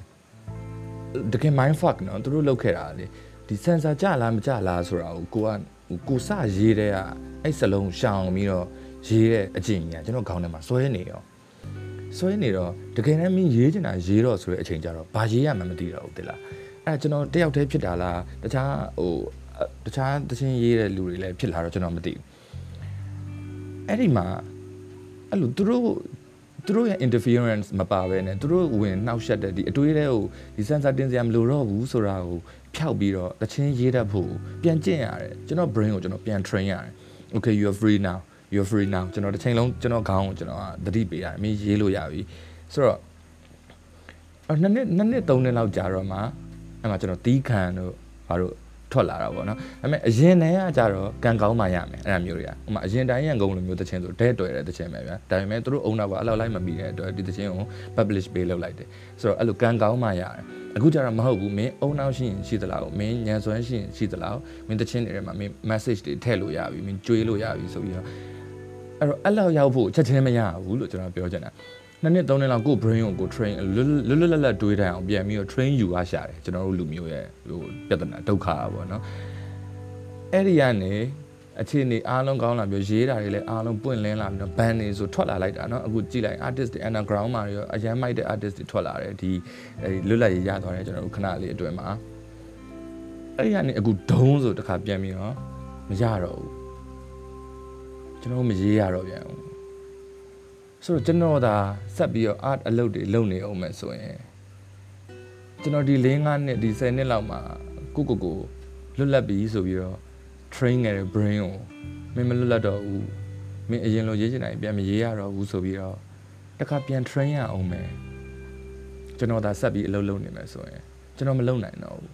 တကယ် mind fuck နော်သူတို့လောက်ခဲ့တာလေဒီ sensor ကြလားမကြလားဆိုတာကိုကိုကကိုစရေးတဲ့ကအဲ့စလုံးရှောင်ပြီးတော့ရေးတဲ့အကျင့်ကြီးကကျွန်တော်ခေါင်းထဲမှာစွဲနေရောစွဲနေတော့တကယ်တမ်းမင်းရေးချင်တာရေးတော့ဆိုတဲ့အချိန်ကျတော့ဘာရေးရမှမသိတော့ဘူးတိလားအဲ့ကျွန်တော်တယောက်တည်းဖြစ်တာလားတခြားဟို တခြားတချင်းရေးတဲ့လူတွေလည်းဖြစ်လာတော့ကျွန်တော်မသိဘူးအဲ့ဒီမှာအဲ့လိုသူတို့သူတို့ရဲ့ interference မပါဘဲနဲ့သူတို့ဝင်နှောက်ယှက်တဲ့ဒီအတွေးတွေကိုဒီ sensor တင်စရာမလိုတော့ဘူးဆိုတာကိုဖျောက်ပြီးတော့တချင်းရေးတတ်ဖို့ပြန်ကျင့်ရတယ်ကျွန်တော် brain ကိုကျွန်တော်ပြန် train ရတယ် okay you are free now you are free now ကျွန်တော်တစ်ချိန်လုံးကျွန်တော်ခေါင်းကိုကျွန်တော်သတိပေးရတယ်မင်းရေးလို့ရပြီဆိုတော့အဲ့နှစ်နှစ်နှစ်နှစ်သုံးနှစ်လောက်ကြာတော့မှအဲ့မှာကျွန်တော်တီးခံတို့ဘာလို့ ထွက်လာတာပေါ့နော်ဒါပေမဲ့အရင်တည်းကကြတော့ကံကောင်းမှရမယ်အဲ့ဒါမျိုးတွေကဥမာအရင်တိုင်းရန်ကုန်လိုမျိုးတခြင်းဆိုဒဲတွေ့တဲ့တခြင်းပဲဗျာဒါပေမဲ့သူတို့အုံတော့ကအဲ့လောက်လိုက်မပြီးတဲ့အတွက်ဒီတခြင်းကို publish ပေးလုပ်လိုက်တယ်ဆိုတော့အဲ့လိုကံကောင်းမှရတယ်အခုကျတော့မဟုတ်ဘူးမင်းအုံနောက်ရှိရင်ရှိသလားမင်းညံစွမ်းရှိရင်ရှိသလားမင်းတခြင်းတွေထဲမှာမင်း message တွေထည့်လို့ရပြီမင်းကြွေးလို့ရပြီဆိုပြီးတော့အဲ့တော့အဲ့လောက်ရောက်ဖို့ချက်ချင်းမရဘူးလို့ကျွန်တော်ပြောချင်တာ နှစ်နှစ်သုံးနှစ်လောက်ကို brain ကိုကို train လွတ်လွတ်လပ်လပ်တွေးတိုင်းအောင်ပြန်ပြီးတော့ train ယူရရှာတယ်ကျွန်တော်တို့လူမျိုးရဲ့ဟိုပြဿနာဒုက္ခอ่ะပေါ့နော်အဲ့ဒီကနေအခြေအနေအားလုံးကောင်းလာပြီးရေးတာတွေလည်းအားလုံးပွင့်လင်းလာပြီးတော့ band တွေဆိုထွက်လာလိုက်တာเนาะအခုကြည့်လိုက် artist တွေ underground မှာရောအရန်မိုက်တဲ့ artist တွေထွက်လာတယ်ဒီလွတ်လပ်ရေးရသွားတယ်ကျွန်တော်တို့ခဏလေးအတွင်းမှာအဲ့ဒီကနေအခုဒုံးဆိုတခါပြန်ပြီးတော့မရတော့ဘူးကျွန်တော်မရေးရတော့ပြန်ဘူး ဆိုတော့ကျွန်တော်သာဆက်ပြီးတော့ art အလုပ်တွေလုပ်နေအောင်မယ်ဆိုရင်ကျွန်တော်ဒီ၄၅နှစ်ဒီ10နှစ်လောက်မှာကိုကိုကိုလွတ်လပ်ပြီဆိုပြီးတော့ train ခဲ့တဲ့ brain ကိုမင်းမလွတ်လပ်တော့ဘူးမင်းအရင်လိုရေးချင်တိုင်းပြန်မရေးရတော့ဘူးဆိုပြီးတော့တခါပြန် train ရအောင်မယ်ကျွန်တော်သာဆက်ပြီးအလုပ်လုပ်နေမယ်ဆိုရင်ကျွန်တော်မလုပ်နိုင်တော့ဘူး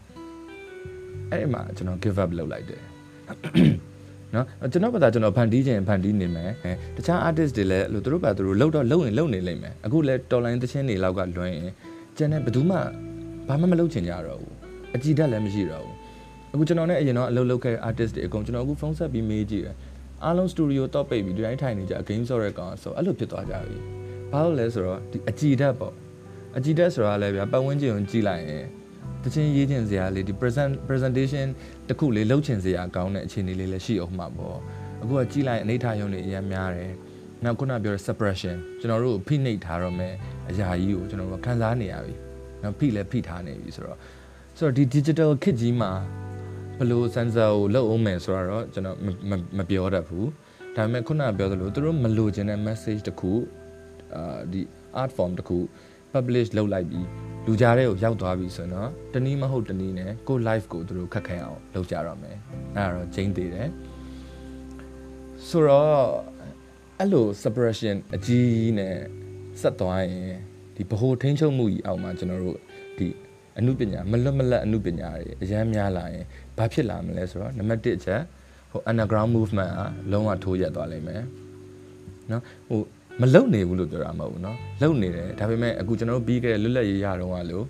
အဲ့ဒီမှာကျွန်တော် give up လုပ်လိုက်တယ် နော်ကျွန်တော်ဘာသာကျွန်တော်ဖန်တီးခြင်းဖန်တီးနေမယ်တခြား artist တွေလည်းလို့သူတို့ဘာသူတို့လှုပ်တော့လှုပ်ရင်လှုပ်နေလိမ့်မယ်အခုလဲတော်လိုင်းသချင်းတွေလောက်ကလွှင်းရင်ကျန်တဲ့ဘယ်သူမှဘာမှမလုပ်ချင်ကြတော့ဘူးအကြည့်တတ်လည်းမရှိတော့ဘူးအခုကျွန်တော်နဲ့အရင်တော့အလုပ်လုပ်ခဲ့တဲ့ artist တွေအကုန်ကျွန်တော်အခုဖုန်းဆက်ပြီးမေးကြည့်တယ်အားလုံး studio တော့ပိတ်ပြီးဒီတိုင်းထိုင်နေကြ game ဆော့တဲ့ကောင်ဆိုအဲ့လိုဖြစ်သွားကြပြီဘာလို့လဲဆိုတော့ဒီအကြည်ဓာတ်ပေါ့အကြည်ဓာတ်ဆိုတာလည်းဗျာပတ်ဝန်းကျင်ကိုကြည့်လိုက်ရင် တချင်းရေးချင်စရာလေးဒီ present presentation တခုလေးလုပ်ချင်စရာကောင်းတဲ့အခြေအနေလေးလည်းရှိအောင်မှာပေါ့အခုကကြည့်လိုက်အနေထားရုံတွေအများများတယ်နောက်ခုနပြောတဲ့ suppression ကျွန်တော်တို့ဖိနှိပ်ထားတော့မယ်အရာကြီးကိုကျွန်တော်တို့ခံစားနေရပြီနောက်ဖိလည်းဖိထားနေပြီဆိုတော့ဆိုတော့ဒီ digital ခစ်ကြီးမှာဘယ်လို sensor ကိုလုပ်အောင်မယ်ဆိုတော့ကျွန်တော်မပြောတတ်ဘူးဒါပေမဲ့ခုနကပြောသလိုသူတို့မလိုချင်တဲ့ message တခုအာဒီ art form တခု publish လုပ်လိုက်ပြီးလူကြားထဲကိုရောက်သွားပြီဆိုတော့တနည်းမဟုတ်တနည်းနဲ့ကို live ကိုသူတို့ခက်ခဲအောင်လုပ်ကြရမယ်အဲ့ဒါတော့ဂျင်းသေးတယ်ဆိုတော့အဲ့လို suppression အကြီးနဲ့ဆက်သွားရင်ဒီဗဟိုထိန်းချုပ်မှုကြီးအောက်မှာကျွန်တော်တို့ဒီအမှုပညာမလွတ်မလပ်အမှုပညာတွေအရန်များလာရင်ဘာဖြစ်လာမလဲဆိုတော့နံပါတ်1အချက်ဟို underground movement အလုံးဝထိုးရက်သွားလိမ့်မယ်နော်ဟို မလုံနေဘူးလို့ပြောတာမဟုတ်ဘူးเนาะလုံနေတယ်ဒါပေမဲ့အခုကျွန်တော်တို့ပြီးခဲ့တဲ့လွတ်လပ်ရေးရတော့ကလို့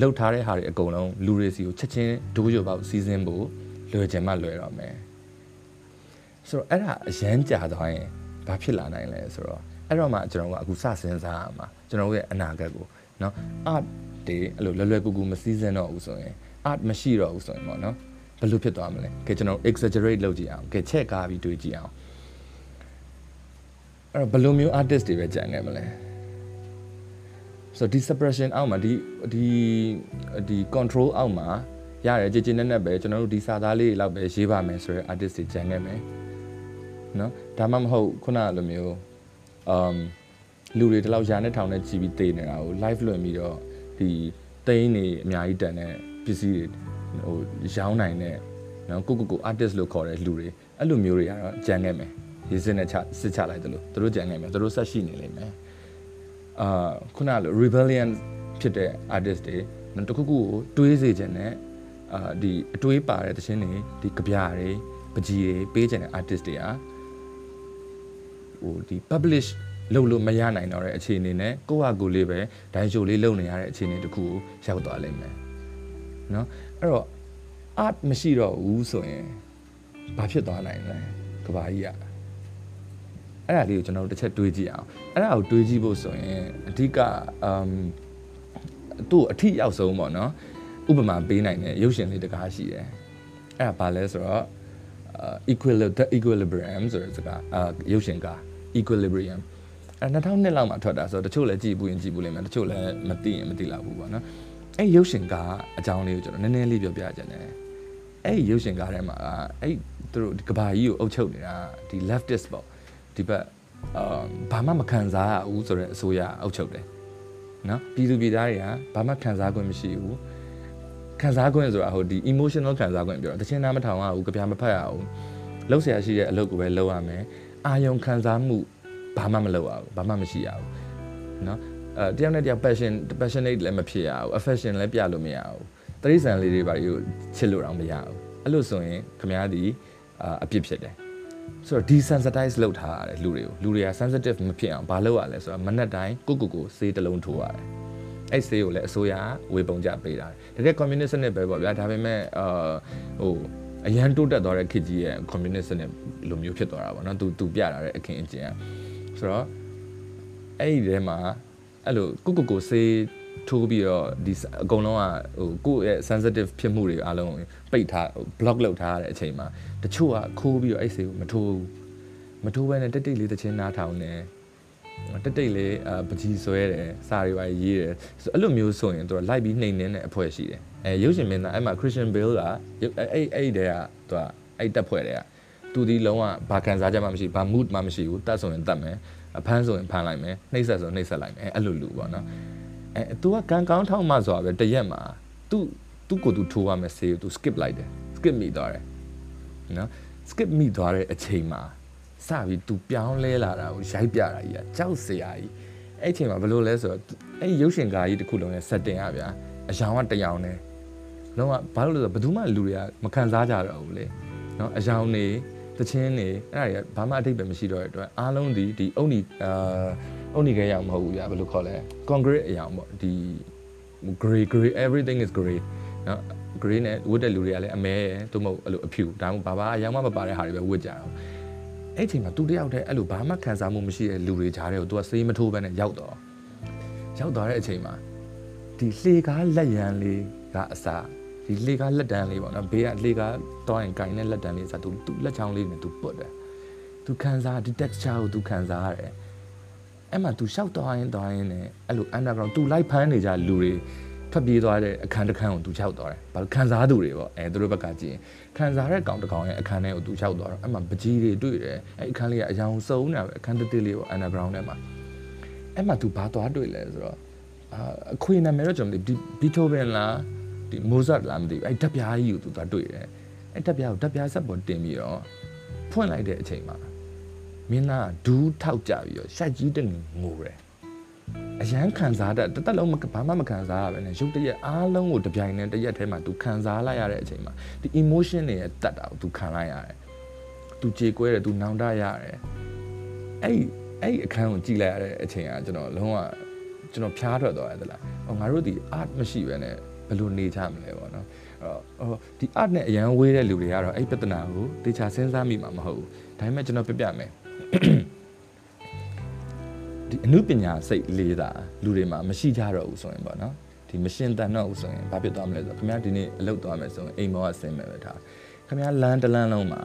လှုပ်ထားတဲ့ဟာတွေအကုန်လုံးလူတွေစီကိုချက်ချင်းဒိုးကျော်ပေါက်စီးစင်းဖို့လွယ်ချင်မှလွယ်တော့မယ်ဆိုတော့အဲ့ဒါအရန်ကြာသွားရင်ဘာဖြစ်လာနိုင်လဲဆိုတော့အဲ့တော့မှကျွန်တော်ကအခုစစဉ်းစားရမှာကျွန်တော်ရဲ့အနာဂတ်ကိုเนาะ art တွေအဲ့လိုလွယ်လွယ်ကူကူမစည်းစင်းတော့ဘူးဆိုရင် art မရှိတော့ဘူးဆိုရင်ပေါ့เนาะဘယ်လိုဖြစ်သွားမလဲကဲကျွန်တော် exaggerate လုပ်ကြည့်အောင်ကဲချက်ကားပြီးတွေးကြည့်အောင် အဲ့တော့ဘယ်လိုမျိုး artist တွေပဲကြံခဲ့မလဲဆိုတော့ဒီ suppression အောက်မှာဒီဒီဒီ control အောက်မှာရတယ်ကြည်ကြည်နက်နက်ပဲကျွန်တော်တို့ဒီစာသားလေးလောက်ပဲရေးပါမယ်ဆိုတော့ artist တွေကြံခဲ့မယ်နော်ဒါမှမဟုတ်ခုနလိုမျိုး um လူတွေတလောက်ရာနဲ့ထောင်နဲ့ကြည်ပြီးတေးနေတာကို live လွှင့်ပြီးတော့ဒီသိန်းနေအများကြီးတန်တဲ့ပစ္စည်းတွေဟိုရောင်းနိုင်တဲ့နော်ကိုကိုကို artist လို့ခေါ်တဲ့လူတွေအဲ့လိုမျိုးတွေကတော့ကြံခဲ့မယ် ရေးစင်းနဲ့ချစစ်ချလိုက်တယ်လို့သူတို့ကြံခဲ့မယ်သူတို့ဆက်ရှိနေလိမ့်မယ်အာခုနလို rebellion ဖြစ်တဲ့ artist တွေနော်တခုခုကိုတွေးစေခြင်းနဲ့အာဒီအတွေးပါတဲ့တခြင်းတွေဒီကြပြတွေပကြီးတွေပေးခြင်းတဲ့ artist တွေဟာဟိုဒီ publish လုပ်လို့မရနိုင်တော့တဲ့အခြေအနေနဲ့ကိုယ့်ဟာကိုယ်လေးပဲဒိုင်းရှိုလေးလုပ်နေရတဲ့အခြေအနေတခုကိုရောက်သွားလိမ့်မယ်နော်အဲ့တော့ art မရှိတော့ဘူးဆိုရင်ဘာဖြစ်သွားနိုင်လဲကဘာကြီးอ่ะ အဲ့ဒါလေးကိုကျွန်တော်တို့တစ်ချက်တွေးကြည့်အောင်အဲ့ဒါကိုတွေးကြည့်ဖို့ဆိုရင်အဓိကအမ်သူ့အထီရောက်ဆုံးပေါ့နော်ဥပမာပေးနိုင်တဲ့ရုပ်ရှင်လေးတကားရှိတယ်အဲ့ဒါဘာလဲဆိုတော့ equilibrium the equilibrium ဆိုတဲ့စကားအာရုပ်ရှင်ကား equilibrium အဲ2000လောက်မှထွက်တာဆိုတော့တချို့လည်းကြည့်ဘူးရင်ကြည့်ဘူးလိမ့်မယ်တချို့လည်းမသိရင်မသိလောက်ဘူးပေါ့နော်အဲရုပ်ရှင်ကားအကြောင်းလေးကိုကျွန်တော်နည်းနည်းလေးပြောပြချင်တယ်အဲ့ဒီရုပ်ရှင်ကားထဲမှာအဲ့သူတို့ဒီကဘာကြီးကိုအုပ်ချုပ်နေတာဒီ leftist ပေါ့ ဒီဘက်အာဘာမှမခံစားရဘူးဆိုတဲ့အစိုးရအုပ်ချုပ်တယ်နော်ပြည်သူပြည်သားတွေကဘာမှခံစားခွင့်မရှိဘူးခံစားခွင့်ဆိုတာဟိုဒီ emotional ခံစားခွင့်ပြောတာတခြင်းနားမထောင်ရဘူးကြပြားမဖတ်ရဘူးလှုပ်ဆရာရှိတဲ့အလုပ်ကိုပဲလုပ်ရမယ်အာယုံခံစားမှုဘာမှမလုပ်ရဘူးဘာမှမရှိရဘူးနော်အဲတယောက်နဲ့တယောက် passion passionate လည်းမဖြစ်ရဘူး affection လည်းပြလို့မရဘူးတရိษံလေးတွေဘာတွေကိုချစ်လို့တော့မရဘူးအဲ့လိုဆိုရင်ခမရသည်အပြစ်ဖြစ်တယ် ဆိုတော့ desensitize လုပ်ထားရတယ်လူတွေကိုလူတွေက sensitive မဖြစ်အောင်ဘာလုပ်ရလဲဆိုတော့မနက်တိုင်းကိုကိုကိုစေးတစ်လုံးထိုးရတယ်အဲ့စေးကိုလည်းအစိုးရဝေပုံကြပေးတာတကယ် communist နဲ့ပဲပေါ့ဗျာဒါပေမဲ့အာဟိုအရန်တိုးတက်သွားတဲ့ခေတ်ကြီးရဲ့ communist နဲ့လိုမျိုးဖြစ်သွားတာပေါ့နော်သူသူပြတာတဲ့အခင်းအကျင်းဆိုတော့အဲ့ဒီထဲမှာအဲ့လိုကိုကိုကိုစေး ထိုးပြီးတော့ဒီအကုန်လုံးကဟိုကိုယ့်ရဲ့ sensitive ဖြစ်မှုတွေအားလုံးပိတ်ထား block လုပ်ထားရတဲ့အချိန်မှာတချို့ကခိုးပြီးတော့အဲ့စေးကိုမထိုးမထိုးဘဲနဲ့တိတ်တိတ်လေးတချင်းနားထောင်နေတိတ်တိတ်လေးအပကြီးဆွဲတယ်စာတွေပါရေးတယ်ဆိုအဲ့လိုမျိုးဆိုရင်သူကလိုက်ပြီးနှိမ်နှင်းတဲ့အဖွဲ့ရှိတယ်အဲရုပ်ရှင်မင်းသားအဲ့မှာ Christian Bale ကအဲ့အဲ့တဲ့ကသူကအဲ့တက်ဖွဲ့တဲ့ကသူဒီလုံးဝဘာခံစားချက်မှမရှိဘာ mood မှမရှိဘူးတတ်ဆိုရင်တတ်မယ်အဖမ်းဆိုရင်ဖမ်းလိုက်မယ်နှိမ့်ဆက်ဆိုနှိမ့်ဆက်လိုက်မယ်အဲ့လိုလူပေါ့နော် အဲ तू ကကန်ကောင်းထောက်မှဆိုတာပဲတရက်မှာ तू तू ကို तू ထိုးရမယ်ဆေးကို तू skip လိုက်တယ် skip မိသွားတယ်နော် skip မိသွားတဲ့အချိန်မှာစပြီး तू ပြောင်းလဲလာတာကိုရိုက်ပြတာကြီးကကြောက်စရာကြီးအဲ့အချိန်မှာဘယ်လိုလဲဆိုတော့အဲ့ရုပ်ရှင်ကားကြီးတစ်ခုလုံးရဲ့ setting อ่ะဗျာအယောင်ကတယောင်နဲ့လုံးဝဘာလို့လဲဆိုတော့ဘယ်သူမှလူတွေကမခံစားကြတော့ဘူးလေနော်အယောင်နေတချင်းနေအဲ့ဒါတွေကဘာမှအထိပ္ပယ်မရှိတော့တဲ့အတွက်အားလုံးဒီဒီအုံနီအာ အုံနီခဲရောင်မဟုတ်ဘူးဗျာဘယ်လိုခေါ်လဲ concrete အရောင်ပေါ့ဒီ gray gray everything is gray နော် gray နဲ့ဝတ်တဲ့လူတွေကလည်းအမဲရယ်သို့မဟုတ်အဲ့လိုအဖြူဒါမှမဟုတ်ဘာဘာအရောင်မှမပါတဲ့ဟာတွေပဲဝတ်ကြတော့အဲ့ချိန်မှာသူတယောက်တည်းအဲ့လိုဘာမှခံစားမှုမရှိတဲ့လူတွေကြားထဲကိုသူကစေးမထိုးဘဲနဲ့ရောက်တော့ရောက်သွားတဲ့အချိန်မှာဒီလှေကားလက်ရန်လေးကအစားဒီလှေကားလက်တန်းလေးပေါ့နော်ဘေးကလှေကားတောင်းရင်ကင်တဲ့လက်တန်းလေးဆိုသူသူလက်ချောင်းလေးနဲ့သူပုတ်တယ်သူခံစားဒီ texture ကိုသူခံစားရတယ် အဲ့မှာသူလျှောက်သွားရင်သွားရင်လည်းအဲ့လို underground သူလိုက်ဖမ်းနေကြလူတွေထွက်ပြေးသွားတဲ့အခန်းတစ်ခန်းကိုသူလျှောက်သွားတယ်။ဘာလို့ခံစားသူတွေပေါ့အဲသူတို့ဘက်ကကြည့်ရင်ခံစားတဲ့ကောင်တစ်ကောင်ရဲ့အခန်းထဲကိုသူလျှောက်သွားတော့အဲ့မှာပကြီးတွေတွေ့တယ်။အဲ့အခန်းလေးကအယောင်စုံနေတာပဲအခန်းတစ်တစ်လေးပေါ့ underground ထဲမှာအဲ့မှာသူဘာသွားတွေ့လဲဆိုတော့အခွေနာမည်တော့ကျွန်တော်ဒီဘီတိုဗင်လားဒီမိုဇတ်လားမသိဘူးအဲ့ဓာတ်ပြားကြီးကိုသူသွားတွေ့တယ်။အဲ့ဓာတ်ပြားကိုဓာတ်ပြားဆက်ပေါ်တင်ပြီးတော့ဖွင့်လိုက်တဲ့အချိန်မှာ မင်းသားဒူးထောက်ကြပြီးတော့ရှိုက်ကြီးတင်ငိုတယ်အရန်ခံစားတတ်တစ်သက်လုံးဘာမှမခံစားရပဲနဲ့ရုပ်တရက်အားလုံးကိုတပြိုင်တည်းတရက်ထဲမှာ तू ခံစားလိုက်ရတဲ့အချိန်မှာဒီ emotion တွေရဲ့တတ်တာကို तू ခံလိုက်ရတယ် तू ကြေကွဲတယ် तू နောင်တရတယ်အဲ့အဲ့အခန်းကိုကြည့်လိုက်ရတဲ့အချိန်ကကျွန်တော်လုံးဝကျွန်တော်ဖျားထွက်သွားရတယ်လားဟောငါတို့ဒီ art မရှိပဲနဲ့ဘယ်လိုနေကြမလဲပေါ့နော်အဲ့တော့ဒီ art နဲ့အရန်ဝေးတဲ့လူတွေကတော့အဲ့ပြဿနာကိုတေချာစဉ်းစားမိမှာမဟုတ်ဘူး ဒါပေမဲ့ကျွန်တော်ပြပြမယ်ဒီအမှုပညာစိတ်လေးတာလူတွေမှာမရှိကြတော့ဘူးဆိုရင်ပေါ့နော်ဒီမရှင်းတန်တော့ဘူးဆိုရင်ဘာဖြစ်သွားမလဲဆိုတော့ခင်ဗျားဒီနေ့အလုပ်သွားမယ်ဆိုရင်အိမ်မောကဆင်းမယ်ပဲထားခင်ဗျားလမ်းတလမ်းလုံးမှာ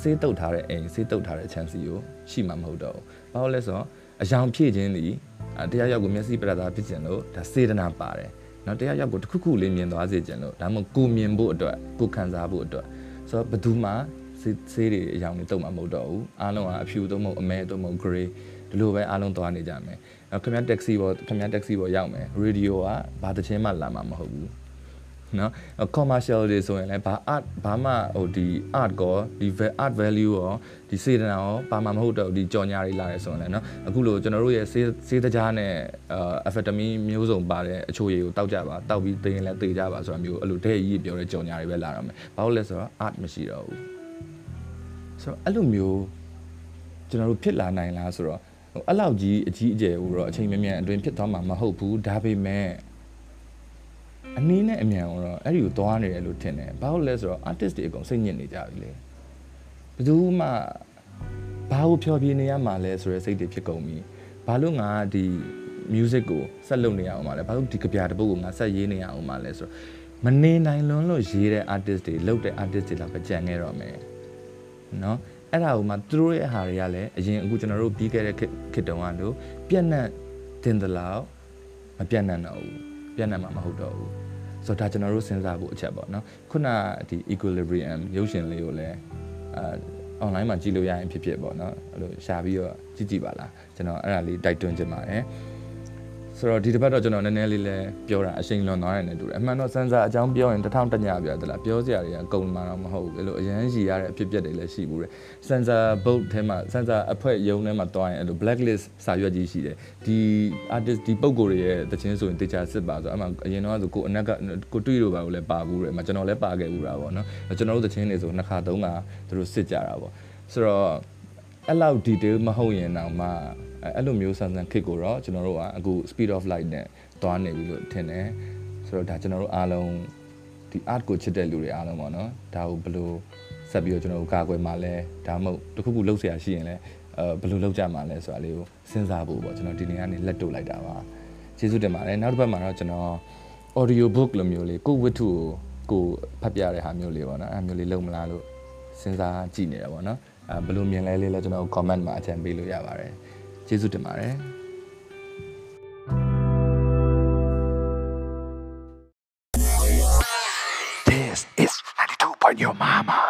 စေးတုတ်ထားတဲ့အိမ်စေးတုတ်ထားတဲ့ chance ကိုရှိမှာမဟုတ်တော့ဘူးဘာလို့လဲဆိုတော့အယောင်ဖြည့်ခြင်းဒီတရားရောက်ကိုမျက်စိပရတာဖြစ်ခြင်းလို့ဒါစေတနာပါတယ်နော်တရားရောက်ကိုတစ်ခုခုလေးမြင်သွားစေခြင်းလို့ဒါမှမဟုတ်ကိုမြင်ဖို့အတွက်ကိုခံစားဖို့အတွက်ဆိုတော့ဘယ်သူမှ စေးစေးတွေအယောင်တွေတုတ်မှာမဟုတ်တော့ဘူးအားလုံးကအဖြူတော့မဟုတ်အမဲတော့မဟုတ် gray ဒီလိုပဲအားလုံးသွားနေကြမယ်ခင်ဗျားတက္ကစီပေါ်ခင်ဗျားတက္ကစီပေါ်ရောက်မယ်ရေဒီယိုကဘာတစ်ချင်းမှလာမှာမဟုတ်ဘူးနော် commercial တွေဆိုရင်လည်းဘာ art ဘာမှဟိုဒီ art ကောဒီ art value ရောဒီစေတနာရောဘာမှမဟုတ်တော့ဒီကြော်ညာတွေလာတယ်ဆိုရင်လည်းနော်အခုလိုကျွန်တော်တို့ရဲ့စေးစေးတကြားနဲ့အာ amphetamine မျိုးစုံပါတဲ့အချို့ရေကိုတောက်ကြပါတောက်ပြီးသိရင်လည်းသိကြပါဆိုတာမျိုးအဲ့လိုတဲ့ကြီးပြောတဲ့ကြော်ညာတွေပဲလာတော့မယ်ဘာလို့လဲဆိုတော့ art မရှိတော့ဘူး ဆိုတော့အဲ့လိုမျိုးကျွန်တော်တို့ဖြစ်လာနိုင်လားဆိုတော့ဟိုအဲ့လောက်ကြီးအကြီးအကျယ်ဟိုတော့အချိန်မြမြန်အတွင်းဖြစ်သွားမှာမဟုတ်ဘူးဒါပေမဲ့အနည်းနဲ့အမြန်တော့အဲ့ဒီကိုသွားနေတယ်လို့ထင်တယ်ဘာလို့လဲဆိုတော့ artist တွေအကုန်စိတ်ညစ်နေကြပြီလေဘယ်သူမှဘာကိုဖြောပြနေရမှာလဲဆိုရယ်စိတ်တွေဖြစ်ကုန်ပြီဘာလို့ငါဒီ music ကိုဆက်လုပ်နေရအောင်မလဲဘာလို့ဒီကြပြတပုတ်ကိုငါဆက်ရေးနေရအောင်မလဲဆိုတော့မနေနိုင်လွန်းလို့ရေးတဲ့ artist တွေလုပ်တဲ့ artist တွေလောက်ပဲကြံခဲ့တော့မယ် နော်အဲ့ဒါကိုမှသူတို့ရဲ့ဟာတွေကလည်းအရင်အခုကျွန်တော်တို့ပြီးခဲ့တဲ့ခေတ်တုန်းကလို့ပြက်နှက်တင်တယ်လို့မပြက်နှက်တော့ဘူးပြက်နှက်မှာမဟုတ်တော့ဘူးဆိုတော့ဒါကျွန်တော်တို့စဉ်းစားဖို့အချက်ပေါ့နော်ခုနဒီ equilibrium ရုပ်ရှင်လေးကိုလည်းအာ online မှာကြည့်လို့ရရင်ဖြစ်ဖြစ်ပေါ့နော်အဲ့လိုရှာပြီးတော့ကြည့်ကြည့်ပါလားကျွန်တော်အဲ့ဒါလေးတိုက်တွန်းချင်ပါတယ် ဆိုတော့ဒီတစ်ပတ်တော့ကျွန်တော်နည်းနည်းလေးလဲပြောတာအချိန်လွန်သွားတယ်နဲ့တူတယ်အမှန်တော့စန်းစာအကြောင်းပြောရင်တစ်ထောင်တညပြသလားပြောစရာတွေကကုန်မှာတော့မဟုတ်ဘူးအဲ့လိုအရန်ရှိရတဲ့အဖြစ်အပျက်တွေလည်းရှိဘူးတယ်စန်းစာ boat ထဲမှာစန်းစာအဖွဲ့ရုံးထဲမှာတွားရင်အဲ့လို blacklist စာရွက်ကြီးရှိတယ်ဒီ artist ဒီပုံကိုယ်တွေရဲ့တခြင်းဆိုရင်တေချာစစ်ပါဆိုအဲ့မှာအရင်တော့ဆိုကိုအနက်ကကိုတွေ့လို့ပါဘူးလဲပါဘူးတယ်အမှကျွန်တော်လည်းပါခဲ့ဘူးတာပေါ့နော်ကျွန်တော်တို့တခြင်းတွေဆိုနှစ်ခါသုံးခါသူတို့စစ်ကြတာပေါ့ဆိုတော့အဲ့လောက် detail မဟုတ်ရင်တော့မှ အဲ့လိုမျိုးဆန်းဆန်းခစ်ကိုတော့ကျွန်တော်တို့ကအခု speed of light နဲ့သွားနေပြီလို့ထင်တယ်ဆိုတော့ဒါကျွန်တော်တို့အားလုံးဒီ art ကိုချစ်တဲ့လူတွေအားလုံးပေါ့နော်ဒါကိုဘယ်လိုဆက်ပြီးတော့ကျွန်တော်တို့ကာကွယ်မှာလဲဒါမှမဟုတ်တခုခုလုပ်เสียရှိရင်လဲအဲဘယ်လိုလုပ်ကြမှာလဲဆိုတာလေးကိုစဉ်းစားဖို့ပေါ့ကျွန်တော်ဒီနေ့ကနေလက်တို့လိုက်တာပါကျေးဇူးတင်ပါတယ်နောက်တစ်ပတ်မှာတော့ကျွန်တော် audio book လိုမျိုးလေးကိုဝတ္ထုကိုကိုဖတ်ပြတဲ့ဟာမျိုးလေးပေါ့နော်အဲမျိုးလေးလုပ်မလားလို့စဉ်းစားကြည့်နေတယ်ပေါ့နော်အဲဘယ်လိုမြင်လဲလေးလဲကျွန်တော် comment မှာအချမ်းပေးလို့ရပါတယ် ကျေးဇူးတင်ပါတယ် This is 92 by your mama.